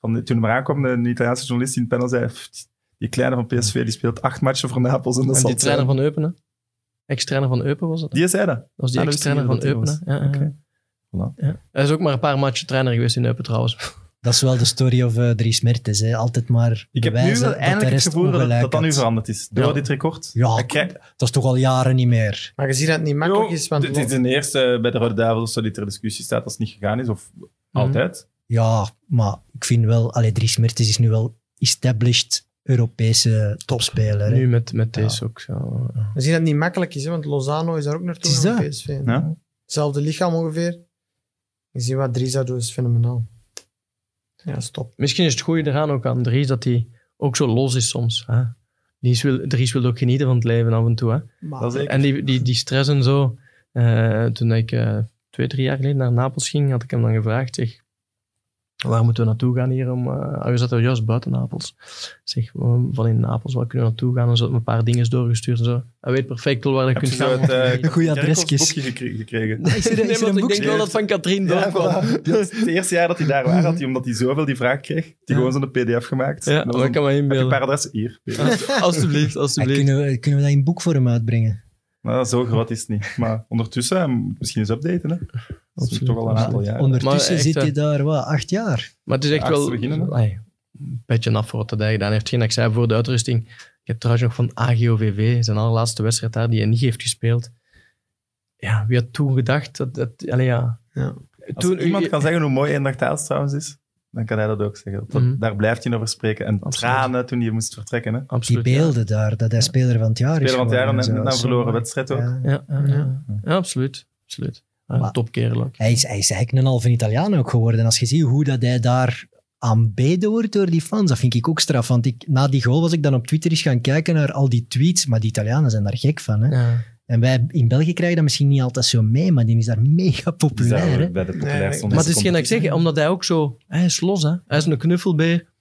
van, toen hij aankwam, een Italiaanse journalist die in het panel zei, "Pff, die kleine van PSV die speelt acht matchen voor Napels en dat En die het trainer zijn." van Eupen, hè? Ex-trainer van Eupen was het. Die zei dat. Dat was die Ah, ex-trainer van Eupen. Ja, ja. Hij is ook maar een paar matchen trainer geweest in Eupen trouwens. Dat is wel de story of eh, Dries Mertens. Hè. Altijd maar Ik heb nu wel eindelijk het gevoel dat dat, dat nu veranderd is. Door Ja. dit record. Ja, Dat is toch al jaren niet meer. Maar je ziet dat het niet makkelijk Jo, is. Want Dit is de eerste bij de Rode Duivels dat er discussie staat als het niet gegaan is. Of altijd. Ja, maar ik vind wel... Allee, Dries Mertens is nu wel established Europese topspeler. hè. Nu met, met Ja. deze ook. Zo. ja. je ziet dat het niet makkelijk is, hè, want Lozano is daar ook naartoe is dat. PSV. Ja. Hetzelfde lichaam ongeveer. Je ziet wat Dries doet, is fenomenaal. Ja, stop. Misschien is het goede eraan ook aan Dries dat hij ook zo los is soms. Hè? Dries, wil, Dries wil ook genieten van het leven af en toe. Hè? Maar. En die, die, die stress en zo. eh, toen ik eh, twee, drie jaar geleden naar Napels ging, had ik hem dan gevraagd: zeg, waar moeten we naartoe gaan hier? Om, eh, ah, we zaten juist buiten Napels. Ik Zeg, eh, van in Napels, waar kunnen we naartoe gaan? En zo had me een paar dingen doorgestuurd en zo. Hij weet perfect wel waar je kunt gaan. het eh, De goede adresjes. gekregen? Is er, Nee, is er want een ik denk wel dat van Katrien Ja, doorkwam. voilà. Die Het eerste jaar dat hij daar was, had hij, omdat hij zoveel die vraag kreeg, had hij gewoon zo'n pdf gemaakt. Ja, maar ik kan heb je een inbeelden. paar adressen hier. Alsjeblieft, alsjeblieft. kunnen, we, kunnen we dat in boekvorm uitbrengen? Nou, zo groot is het niet. Maar ondertussen, moet misschien eens updaten. Hè. Dat is Absoluut. toch al een aantal jaar. Ondertussen zit hè. je daar, wat, acht jaar? Maar het is echt wel een beetje af voor wat hij gedaan heeft. Dat ik zei voor de uitrusting. Ik heb trouwens nog van AGOVV, zijn allerlaatste wedstrijd daar, die hij niet heeft gespeeld. Ja, wie had toen gedacht dat... dat allee, ja. Ja. Als Toen, iemand kan zeggen hoe mooi Eendracht Thuis trouwens is, dan kan hij dat ook zeggen. Dat- Mhm. Daar blijft hij over spreken. En Absoluut. tranen toen hij moest vertrekken. Hè. Die Absoluut. ja. beelden daar, dat hij speler van het jaar is Speler van het jaar en na een verloren wedstrijd ook. Ja. Ja, ja, ja. ja, absoluut. absoluut. Topkerel ook. Hij, is, hij is eigenlijk een halve Italiaan ook geworden. En als je ziet hoe dat hij daar aanbeden wordt door die fans, dat vind ik ook straf. Want ik, na die goal was ik dan op Twitter eens gaan kijken naar al die tweets. Maar die Italianen zijn daar gek van. Hè? Ja. En wij in België krijgen dat misschien niet altijd zo mee, maar die is daar mega populair. daar hè? bij de Nee, populairste Maar het is geen dat ik zeg, omdat hij ook zo... Hij is los, hè. Hij is een knuffelbeer.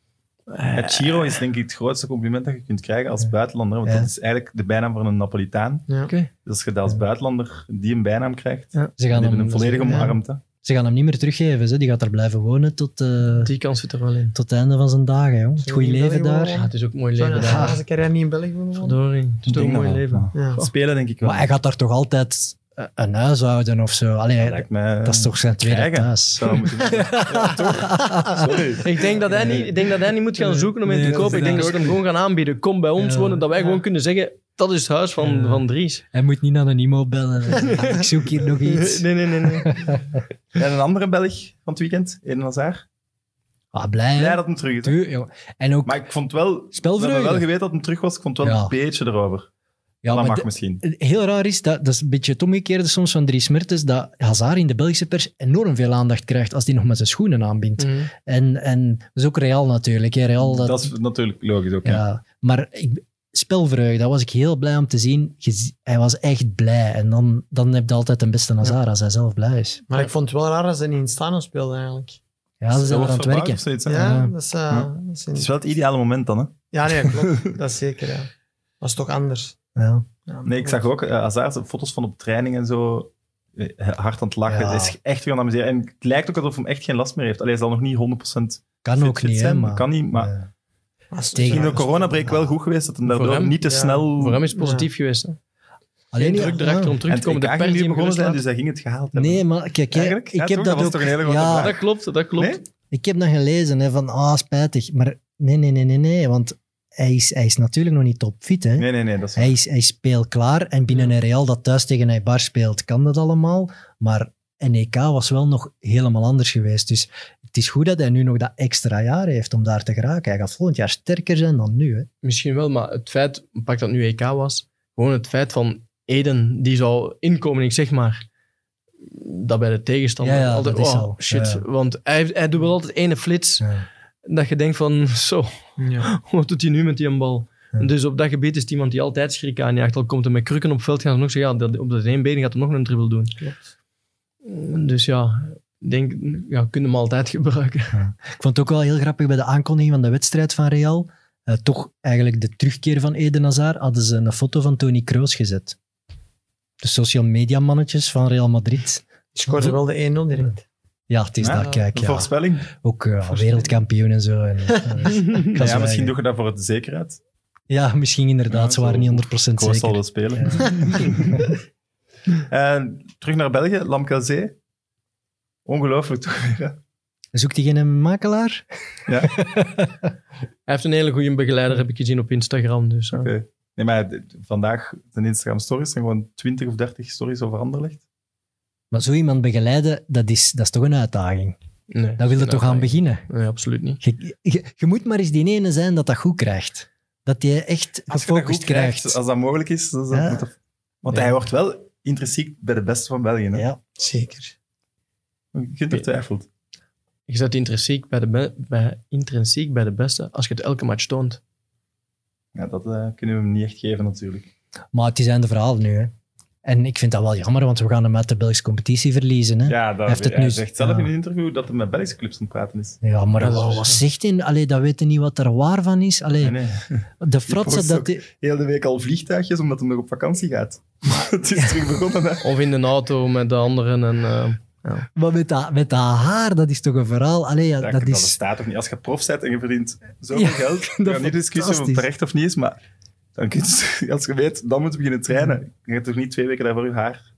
Het Giro is denk ik het grootste compliment dat je kunt krijgen als buitenlander. Want Ja. dat is eigenlijk de bijnaam van een Napolitaan. Ja. Oké. Dus als je dat als buitenlander die een bijnaam krijgt, Ja. Ze gaan, hem, hem volledig ja, omarmd. hè. ze gaan hem niet meer teruggeven. Ze. Die gaat er blijven wonen tot, eh, Die kans zit er wel in. tot het einde van zijn dagen. Joh. Het goede leven daar. Ja, het is ook een mooi leven daar. zijn carrière niet in België wonen? Verdorie. Het is toch Ik een mooi leven. Spelen denk ik wel. Maar hij gaat daar toch altijd eh, een huishouden of zo. Allee, Dat lijkt mij, dat is toch zijn tweede krijgen. thuis. Zou ja. Ik denk, dat hij niet, ik denk dat hij niet moet gaan zoeken om in Nee, te kopen. Ik denk dat ook ze hem gewoon gaan aanbieden. Kom bij ons Ja. wonen. Dat wij Ja. gewoon kunnen zeggen, dat is het huis van, Ja. van Dries. Hij moet niet naar een IMO bellen. ik zoek hier nog iets. Nee, nee, nee. nee. En een andere Belg van het weekend, Eden Hazard. Ah, blij? Blij dat hem terug is. hè. Tu- joh. En ook, Maar ik vond wel, we Spelvreugde. wel geweten dat hem terug was. Ik vond wel Ja. een beetje erover. Ja, dat maar mag misschien. heel raar is, dat, dat is een beetje het omgekeerde soms van Dries Mertens, dat Hazard in de Belgische pers enorm veel aandacht krijgt als hij nog met zijn schoenen aanbindt. Mhm. En, en dat is ook Real natuurlijk. Hè. Real, dat, Dat is natuurlijk logisch ook. ja. Ja. Maar ik, spelvreugde, dat was ik heel blij om te zien. Hij was echt blij. En dan, dan heb je altijd een beste Hazard als hij zelf blij is. Maar ik vond het wel raar dat ze niet in het stadion speelden eigenlijk. Ja, ze zijn er aan het werken. zoiets? Ja, dat is... eh, Ja. dat is Het is wel het ideale moment dan. Hè? Ja, nee, klopt. dat is zeker, ja. Dat is toch anders. Ja. Ja, Nee, ik zag ook uh, foto's van op training en zo. eh, Hard aan het lachen. Ja. Het is echt weer aan het amuseren. En het lijkt ook alsof hij echt geen last meer heeft. Alleen hij zal nog niet 100% Kan fit, ook fit niet, hè, zijn. maar... Kan niet, maar Ja. Tegen- de coronabreak wel goed geweest dat hij daardoor hem, niet te ja. snel... Voor hem is het positief geweest. Hè. Alleen druk erachter ja. om terug en te komen. De het pers die hem begonnen zijn, dus hij ging het gehaald hebben. Nee, maar kijk, ik Ja, heb toch? dat ook... toch een hele grote ja? Dat klopt, dat klopt. Nee? Ik heb dat gelezen, hè, van ah, spijtig. Maar nee, nee, nee, nee, nee. Want hij is, hij is natuurlijk nog niet topfit. Hè. Nee, nee, nee. Dat is Hij, is, hij speelt klaar. En binnen een Real dat thuis tegen Eibar speelt, kan dat allemaal. Maar NEK was wel nog helemaal anders geweest. Dus het is goed dat hij nu nog dat extra jaar heeft om daar te geraken. Hij gaat volgend jaar sterker zijn dan nu. Hè. Misschien wel, maar het feit, pak dat nu EK was, gewoon het feit van Eden, die zou inkomen, ik zeg maar, dat bij de tegenstander Ja, ja, altijd, dat is oh, al. shit. Ja. Want hij, hij doet wel altijd ene flits, dat je denkt van, zo, Ja. wat doet hij nu met die bal? Ja. Dus op dat gebied is het iemand die altijd schrik aanjaagt. Al komt hij met krukken op het veld, gaan ze nog zeggen, ja, dat- op dat één been gaat hij nog een dribbel doen. Klopt. Dus ja, ik denk, ja, kunnen hem altijd gebruiken. Ik vond het ook wel heel grappig bij de aankondiging van de wedstrijd van Real. Eh, toch eigenlijk de terugkeer van Eden Hazard hadden ze een foto van Tony Kroos gezet. De social media mannetjes van Real Madrid. Die scoorde wel de 1-0 direct. Ja, het is Ja, dat, kijk. een Ja. voorspelling. Ook eh, wereldkampioen en zo. En, eh, Ja, misschien eigen. doe je dat voor de zekerheid. Ja, misschien inderdaad. Ja, ze waren niet 100% Koos zal zeker. wel spelen. En terug naar België, Lamkelzee. Ongelooflijk toch weer, hè? Zoekt hij geen makelaar? Hij heeft een hele goede begeleider, heb ik gezien op Instagram. Dus, eh. Oké. Nee, maar vandaag zijn Instagram stories zijn gewoon 20 of 30 stories over Anderlecht. Maar zo iemand begeleiden, dat is, dat is toch een uitdaging. nee, Daar wil je toch aan beginnen. Nee, absoluut niet. Je, je, je moet maar eens die ene zijn dat dat goed krijgt. Dat je echt Als je dat gefocust krijgt, krijgt. als dat mogelijk is. Dat is dat Ja. moet dat- want Ja. hij wordt wel intrinsiek bij de beste van België. Hè? Ja. Zeker. Gunther twijfelt. Je zet intrinsiek bij, de be- bij, intrinsiek bij de beste als je het elke match toont. Ja, dat eh, kunnen we hem niet echt geven natuurlijk. Maar het zijn de verhalen nu. Hè. En ik vind dat wel jammer, want we gaan hem uit de Belgische competitie verliezen. Hè. Ja, dat, Hij heeft het hij nu- zegt zelf ja. in een interview dat hij met Belgische clubs aan het praten is. Ja, maar Ja, dat wat, is- wat zegt hij? Allee, dat weten niet wat er waar van is. Allee, Nee, nee. de fratsen dat... die- Heel de week al vliegtuigjes, omdat hij nog op vakantie gaat. het is terug begonnen, hè. Of in de auto met de anderen. En, eh, Maar met dat, met dat haar, dat is toch een verhaal? Allee, ja, Dat, dat dat is... bestaat toch niet. Als je prof bent en je verdient zoveel Ja, geld, gaan niet discussiëren of het terecht of niet is, maar dan kun je, als je weet, dan moet je beginnen trainen. Je gaat toch niet twee weken daarvoor je haar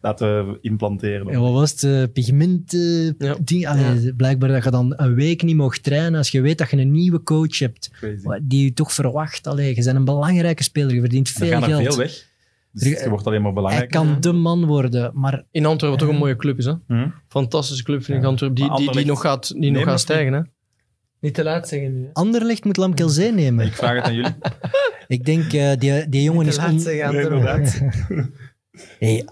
laten implanteren. Ja, wat was het? eh, pigment eh, Ja. ding. Allee, Blijkbaar dat je dan een week niet mocht trainen als je weet dat je een nieuwe coach hebt Crazy. die je toch verwacht. Allee, je bent een belangrijke speler, je verdient Er veel gaan er geld. veel weg. Dus je wordt alleen maar Hij belangrijk. kan de man worden, maar in Antwerpen toch een mooie club is. Hè? Hm? Fantastische club vind ik. Antwerpen. Die, die, die nog gaat, die nog gaat stijgen. Hè? Niet te laat zeggen nu. hè. Anderlecht moet Lamkelzee nemen. Ik vraag het aan jullie. Ik denk, eh, die, die jongen Niet is... te laat on- zeggen. Nee, Antwerpen. inderdaad. Hey,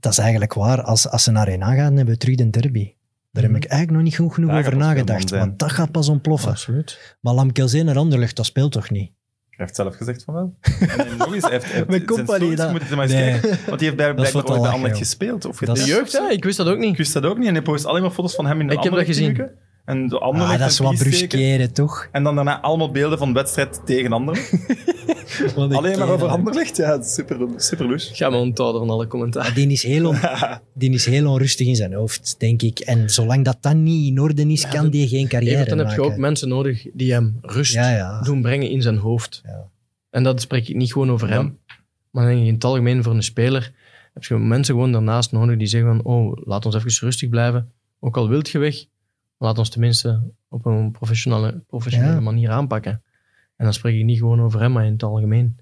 dat is eigenlijk waar. Als, als ze naar Rena gaan, hebben we terug de derby. Daar heb ik eigenlijk nog niet goed genoeg Daar over gaat nagedacht, want dat gaat pas ontploffen. Absoluut. Maar Lamkelzee naar Anderlecht, dat speelt toch niet? Hij heeft zelf gezegd van wel. En nog eens, hij heeft, hij heeft Met zijn compagnie, stories, dat- maar eens Nee. kijken. Want die heeft bij, is blijkbaar wat te ooit bij lachen, Anderlecht joh. gespeeld. Of Dat De getest. jeugd, hè? ik wist dat ook Ik niet. wist dat ook niet. En hij post alleen maar foto's van hem in de Ik heb dat Anderlecht gezien. En de Ah, dat is wat bruskeren, toch? En dan daarna allemaal beelden van wedstrijd tegen Anderlecht. Alleen maar over Anderlecht. Ja, super, super loes. Ga me onthouden van alle commentaar. Die is, heel on- die is heel onrustig in zijn hoofd, denk ik. En zolang dat dan niet in orde is, kan die geen carrière Even, dan heb je ook mensen nodig die hem rust Ja, ja. doen brengen in zijn hoofd. Ja. En dat spreek ik niet gewoon over Ja. hem, maar denk ik in het algemeen voor een speler heb je mensen gewoon daarnaast nodig die zeggen van oh, laat ons even rustig blijven. Ook al wilt je weg, laat ons tenminste op een professionele, professionele Ja. manier aanpakken. En dan spreek ik niet gewoon over hem, maar in het algemeen.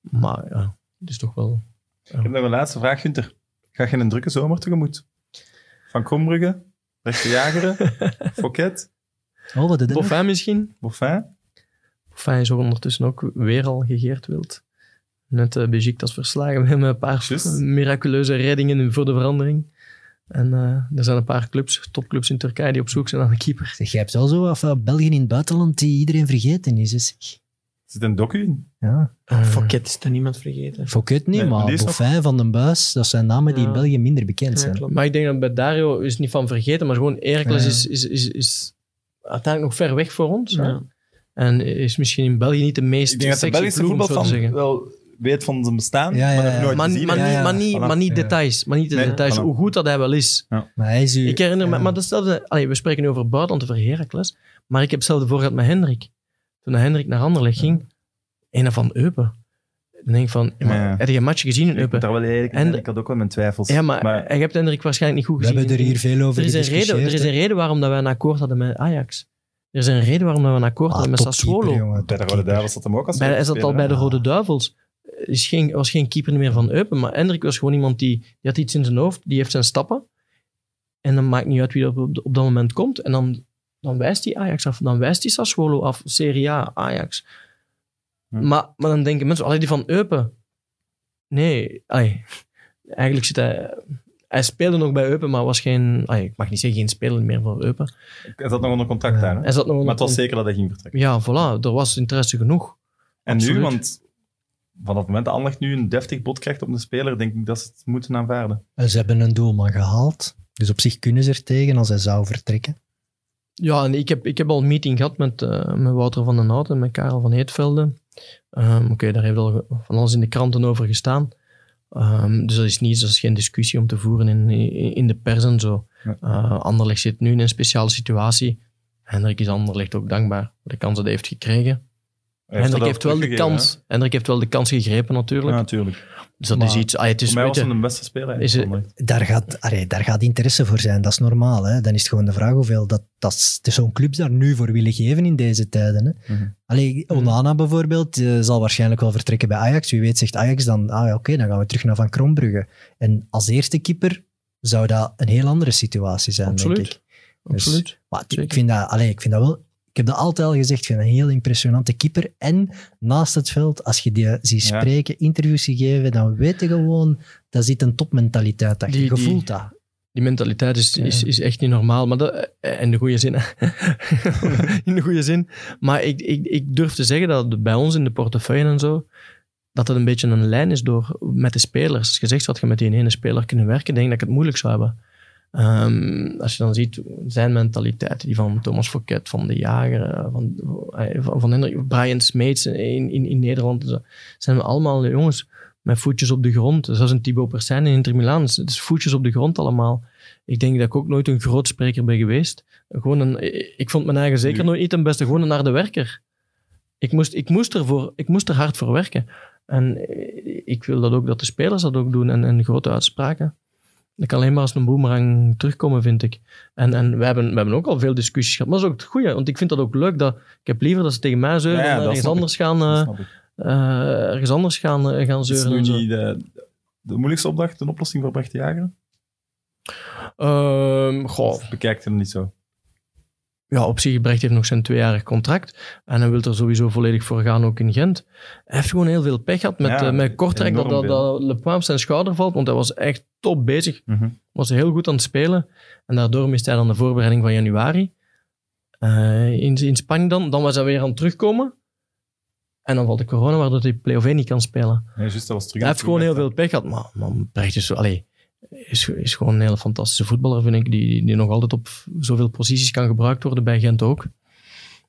Maar ja, het is toch wel... Ik heb nog een laatste vraag, Gunther. Ga je een drukke zomer tegemoet? Van Krombrugge, Rechte Jageren, Fouquet, Oh, wat is dat? Boffin misschien? Boffin. Boffin is ook ondertussen ook weer al gegeerd wild. Net uh, Besiktas verslagen met een paar miraculeuze reddingen voor de verandering. En eh, er zijn een paar clubs, topclubs in Turkije, die op zoek zijn naar een keeper. Zeg, jij hebt wel zo af België in het buitenland die iedereen vergeten is. Zeg. Zit een docu in. Ja. Fouquet is er niemand vergeten. Fouquet niet, Nee, maar nog- Boffin, Van den Buis, dat zijn namen die in. België minder bekend zijn. Maar ik denk dat bij Dario is niet van vergeten, maar gewoon Heracles Ja. is, is, is, is uiteindelijk nog ver weg voor ons. En is misschien in België niet de meest Ik denk dat de Belgische voetbal van zeggen. wel weet van zijn bestaan, Ja, ja, maar dat heb ja. ik nooit Maar, gezien. maar, hè. niet, ja. maar, niet, Voilà. maar niet Ja. details. Maar niet de Nee, details, voilà. hoe goed dat hij wel is. Maar hij is u... Ik herinner me, maar datzelfde, allee, we spreken nu over buitenland over Heracles, maar ik heb hetzelfde voor gehad met Hendrik. Toen Hendrik naar Anderlecht ging, een van Eupen. Dan denk ik van, ja, maar, Ja. heb je een match gezien in Eupen? wel eerlijk En- ik had ook wel mijn twijfels. Ja, maar, maar je hebt Hendrik waarschijnlijk niet goed We gezien. hebben er hier veel over er is, een reden, er is een reden waarom dat wij een akkoord hadden met Ajax. Er is een reden waarom dat we een akkoord hè. hadden Ah, met Sassuolo. jongen, bij de Rode. Duivels zat hem ook als Bij, hij zat al bij de? Rode Duivels. Is geen, was geen keeper meer van Eupen, maar Hendrik was gewoon iemand die, die had iets in zijn hoofd, die heeft zijn stappen. En dan maakt niet uit wie er op, op dat moment komt. En dan, dan wijst hij Ajax af, dan wijst hij Sassuolo af, Serie A, Ajax. Maar, maar dan denken mensen, alleen die van Eupen. Nee, eigenlijk zit hij... Hij speelde nog bij Eupen, maar was geen... ik mag niet zeggen geen speler meer voor Eupen. Hij zat nog onder contract daar. Hè? Hij zat nog Maar het was zeker dat hij ging vertrekken. Ja, voilà, er was interesse genoeg. En Absoluut. nu, want van het moment dat Anderlecht nu een deftig bod krijgt op de speler, denk ik dat ze het moeten aanvaarden. En ze hebben een doelman gehaald. Dus op zich kunnen ze er tegen als hij zou vertrekken. Ja, en ik heb, ik heb al een meeting gehad met, eh, met Wouter van den Hout en met Karel van Heetvelde. Ehm, Oké, daar heeft al van alles in de kranten over gestaan. Ehm, dus dat is niet, dat is geen discussie om te voeren in, in, de pers en zo. Eh, Anderlecht zit nu in een speciale situatie. Hendrik is Anderlecht ook dankbaar voor de kans dat hij heeft gekregen. Hendrik heeft, wel de kans, Hendrik heeft wel de kans gegrepen natuurlijk. Ja, natuurlijk. Dus dat Maar is iets... Ah, het is, Voor mij was de beste speler. Is het- eigenlijk. Daar gaat, allee, daar gaat interesse voor zijn, dat is normaal. Hè? Dan is het gewoon de vraag hoeveel dat, dat zo'n clubs daar nu voor willen geven in deze tijden. Hè? Mhm. Allee, Onana bijvoorbeeld eh, zal waarschijnlijk wel vertrekken bij Ajax. Wie weet zegt Ajax dan, ah, oké, dan gaan we terug naar Van Krombrugge. En als eerste keeper zou dat een heel andere situatie zijn, denk ik. Dus- absoluut. Maar ik- Zeker. ik vind, dat, allee, ik vind dat wel... Ik heb dat altijd al gezegd, vind een heel impressionante keeper. En naast het veld, als je die ziet Ja. spreken, interviews geven, dan weet je gewoon, dat zit een topmentaliteit achter. Die- Je voelt dat. Die mentaliteit is, is, is echt niet normaal. Maar dat, in de goede zin. in de goede zin. Maar ik, ik, ik durf te zeggen dat bij ons in de portefeuille en zo, dat het een beetje een lijn is door, met de spelers. Als je zegt, had je met die ene speler kunnen werken, denk ik dat ik het moeilijk zou hebben. Ehm, als je dan ziet zijn mentaliteit, die van Thomas Fouquet, van de Jager, eh, van, eh, van, van Brian Smeets in, in, in Nederland, zijn we allemaal jongens met voetjes op de grond. Zoals een Thibaut Persijn in Inter Milan. Het is- het is voetjes op de grond allemaal. Ik denk dat ik ook nooit een groot spreker ben geweest. Gewoon een, ik vond mijn eigen zeker nooit niet ten beste. Gewoon een harde werker. Ik moest, ik, moest ervoor, ik moest er hard voor werken. En eh, ik wil dat ook dat de spelers dat ook doen. En, en grote uitspraken. Dat kan alleen maar als een boemerang terugkomen, vind ik. En, en we, hebben, we hebben ook al veel discussies gehad. Maar dat is ook het goede. Want ik vind dat ook leuk. Dat, ik heb liever dat ze tegen mij zeuren Ja, ja, dan dat ergens anders gaan, Dat eh, eh, ergens anders gaan, eh, gaan Is het zeuren. nu en zo. niet de, de moeilijkste opdracht, een oplossing voor Brecht de Jager? Ehm, goh, hij hem niet zo? Ja, op zich, Brecht heeft nog zijn tweejarig contract. En hij wil er sowieso volledig voor gaan, ook in Gent. Hij heeft gewoon heel veel pech gehad met, Ja, eh, met Kortrijk, dat, dat, dat Le zijn schouder valt. Want hij was echt top bezig. Mhm. Was heel goed aan het spelen. En daardoor miste hij dan de voorbereiding van januari. Eh, in, in Spanje dan. Dan was hij weer aan het terugkomen. En dan valt de corona, waardoor hij play-off 1 niet kan spelen. Ja, juist, dat was terug Hij heeft gewoon heel veel pech gehad. Maar, maar Brecht is, zo- allee, is, is gewoon een hele fantastische voetballer, vind ik. Die, die nog altijd op zoveel posities kan gebruikt worden, bij Gent ook.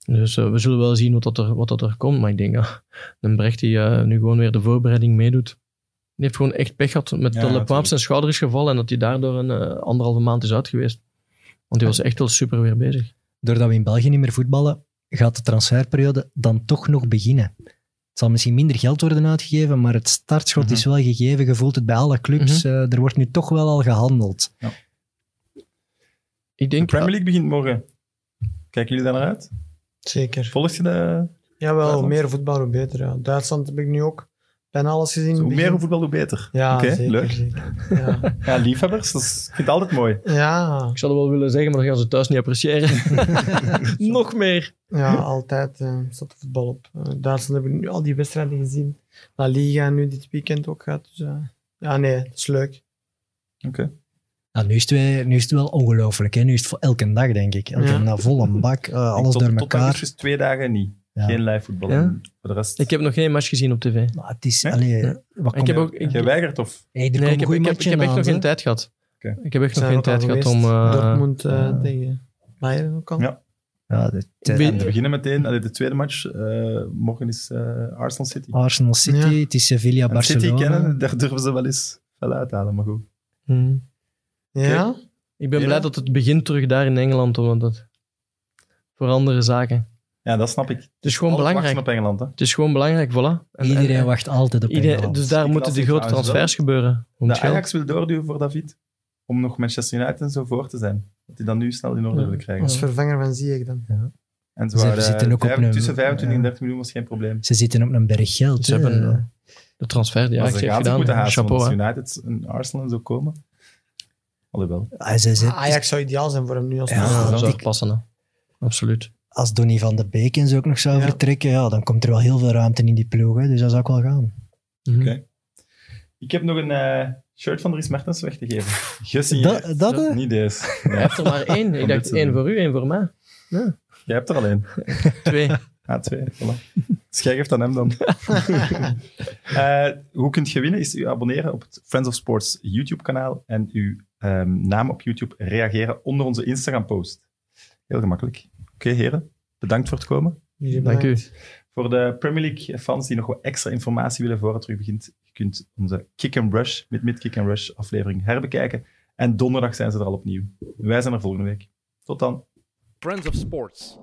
Dus eh, we zullen wel zien wat, dat er, wat dat er komt. Maar ik denk dat een Brecht die eh, nu gewoon weer de voorbereiding meedoet. Die heeft gewoon echt pech gehad met Ja, dat zijn schouder is gevallen. En dat hij daardoor een eh, anderhalve maand is uit geweest. Want die was echt wel super weer bezig. Doordat we in België niet meer voetballen, gaat de transferperiode dan toch nog beginnen. Het zal misschien minder geld worden uitgegeven, maar het startschot Mhm. is wel gegeven. Je voelt het bij alle clubs. Mhm. Eh, er wordt nu toch wel al gehandeld. Ik De denk, Premier League begint morgen. Kijken jullie daar naar uit? Zeker. Volg je de... Jawel, hoe Duitsland? meer voetbal, hoe beter. Ja. Duitsland heb ik nu ook bijna alles gezien. Hoe begin. meer voetbal, hoe beter. Ja, zeker. leuk. zeker. Ja. Ja, liefhebbers, dat is, ik vind het altijd mooi. ja, ik zou het wel willen zeggen, maar dat gaan ze thuis niet appreciëren. nog meer. ja, altijd eh, staat de voetbal op. Eh, Duitsland hebben nu al die wedstrijden gezien. La Liga nu dit weekend ook gaat. Dus, eh, ja, nee, dat is leuk. Oké. Nou, nu, is het nu is het wel ongelooflijk. Hè? Nu is het voor elke dag, denk ik. Elke Ja. dag vol een bak, eh, alles tot, door tot elkaar. augustus twee dagen niet. Ja. Geen live voetbal. Ja? Voor de rest... Ik heb nog geen match gezien op tv. Maar het is... Allee, Ja. wat Ik heb ook, ik, Jij weigert of? Hey, nee, ik heb, goede ik, heb, ik heb matchen echt nog geen tijd gehad. Oké. Ik heb echt nog geen tijd gehad om... eh, Dortmund eh, ja. tegen Bayern ook al. Ja. Ja, de, We beginnen meteen. Allee, de tweede match. eh, morgen is eh, Arsenal City. Arsenal City, Ja. het is Sevilla, En City Barcelona. kennen, daar durven ze wel eens wel uithalen, maar goed. hmm. Ja? Ik ben blij dat het begint terug daar in Engeland, want dat voor andere zaken. Ja, dat snap ik. Het is gewoon belangrijk. wachten op Engeland, hè. Het is gewoon belangrijk, voilà. En- Iedereen en- wacht altijd op iedereen- Engeland. Dus daar Ik moeten de grote transfers gebeuren. De geld. Ajax wil doorduwen voor David. Om nog Manchester United en zo voor te zijn. Dat hij dan nu snel in orde Ja. wil krijgen. Als vervanger van Ziyech dan. En zo Ze waren, zitten ook op een- tussen 25 en ja. 30 miljoen was geen probleem. Ze zitten op een berg geld. Ze hebben de transfer die Ajax ze heeft gedaan. moeten haasten, Chapeau. United en Arsenal en zo komen. Alhoewel. Ah, ze zet- Ajax zou ideaal zijn voor hem nu als Ja, Ja, dat zou ik- passen. Absoluut. Als Donny van de Beek en zo ook nog zou Ja. vertrekken, ja, dan komt er wel heel veel ruimte in die ploeg. Hè, dus dat zou ook wel gaan. Mhm. Oké. Ik heb nog een eh, shirt van Dries Mertens weg te geven. Gesigneerd. Dat, dat? Niet deze. Hij Nee. heeft er maar één. Ik dacht één voor u, één voor mij. Jij hebt er alleen. Twee. Ah, twee. Voilà. Dus jij geeft aan hem dan. Eh, hoe kunt je winnen? Is u abonneren op het Friends of Sports YouTube-kanaal en uw ehm, naam op YouTube reageren onder onze Instagram-post. Heel gemakkelijk. Oké, heren. Bedankt voor het komen. Jullie Dank u. Voor de Premier League-fans die nog wat extra informatie willen voor het terug begint, je kunt onze Kick and Rush, met mid Kick and Rush aflevering herbekijken. En donderdag zijn ze er al opnieuw. Wij zijn er volgende week. Tot dan. Friends of Sports.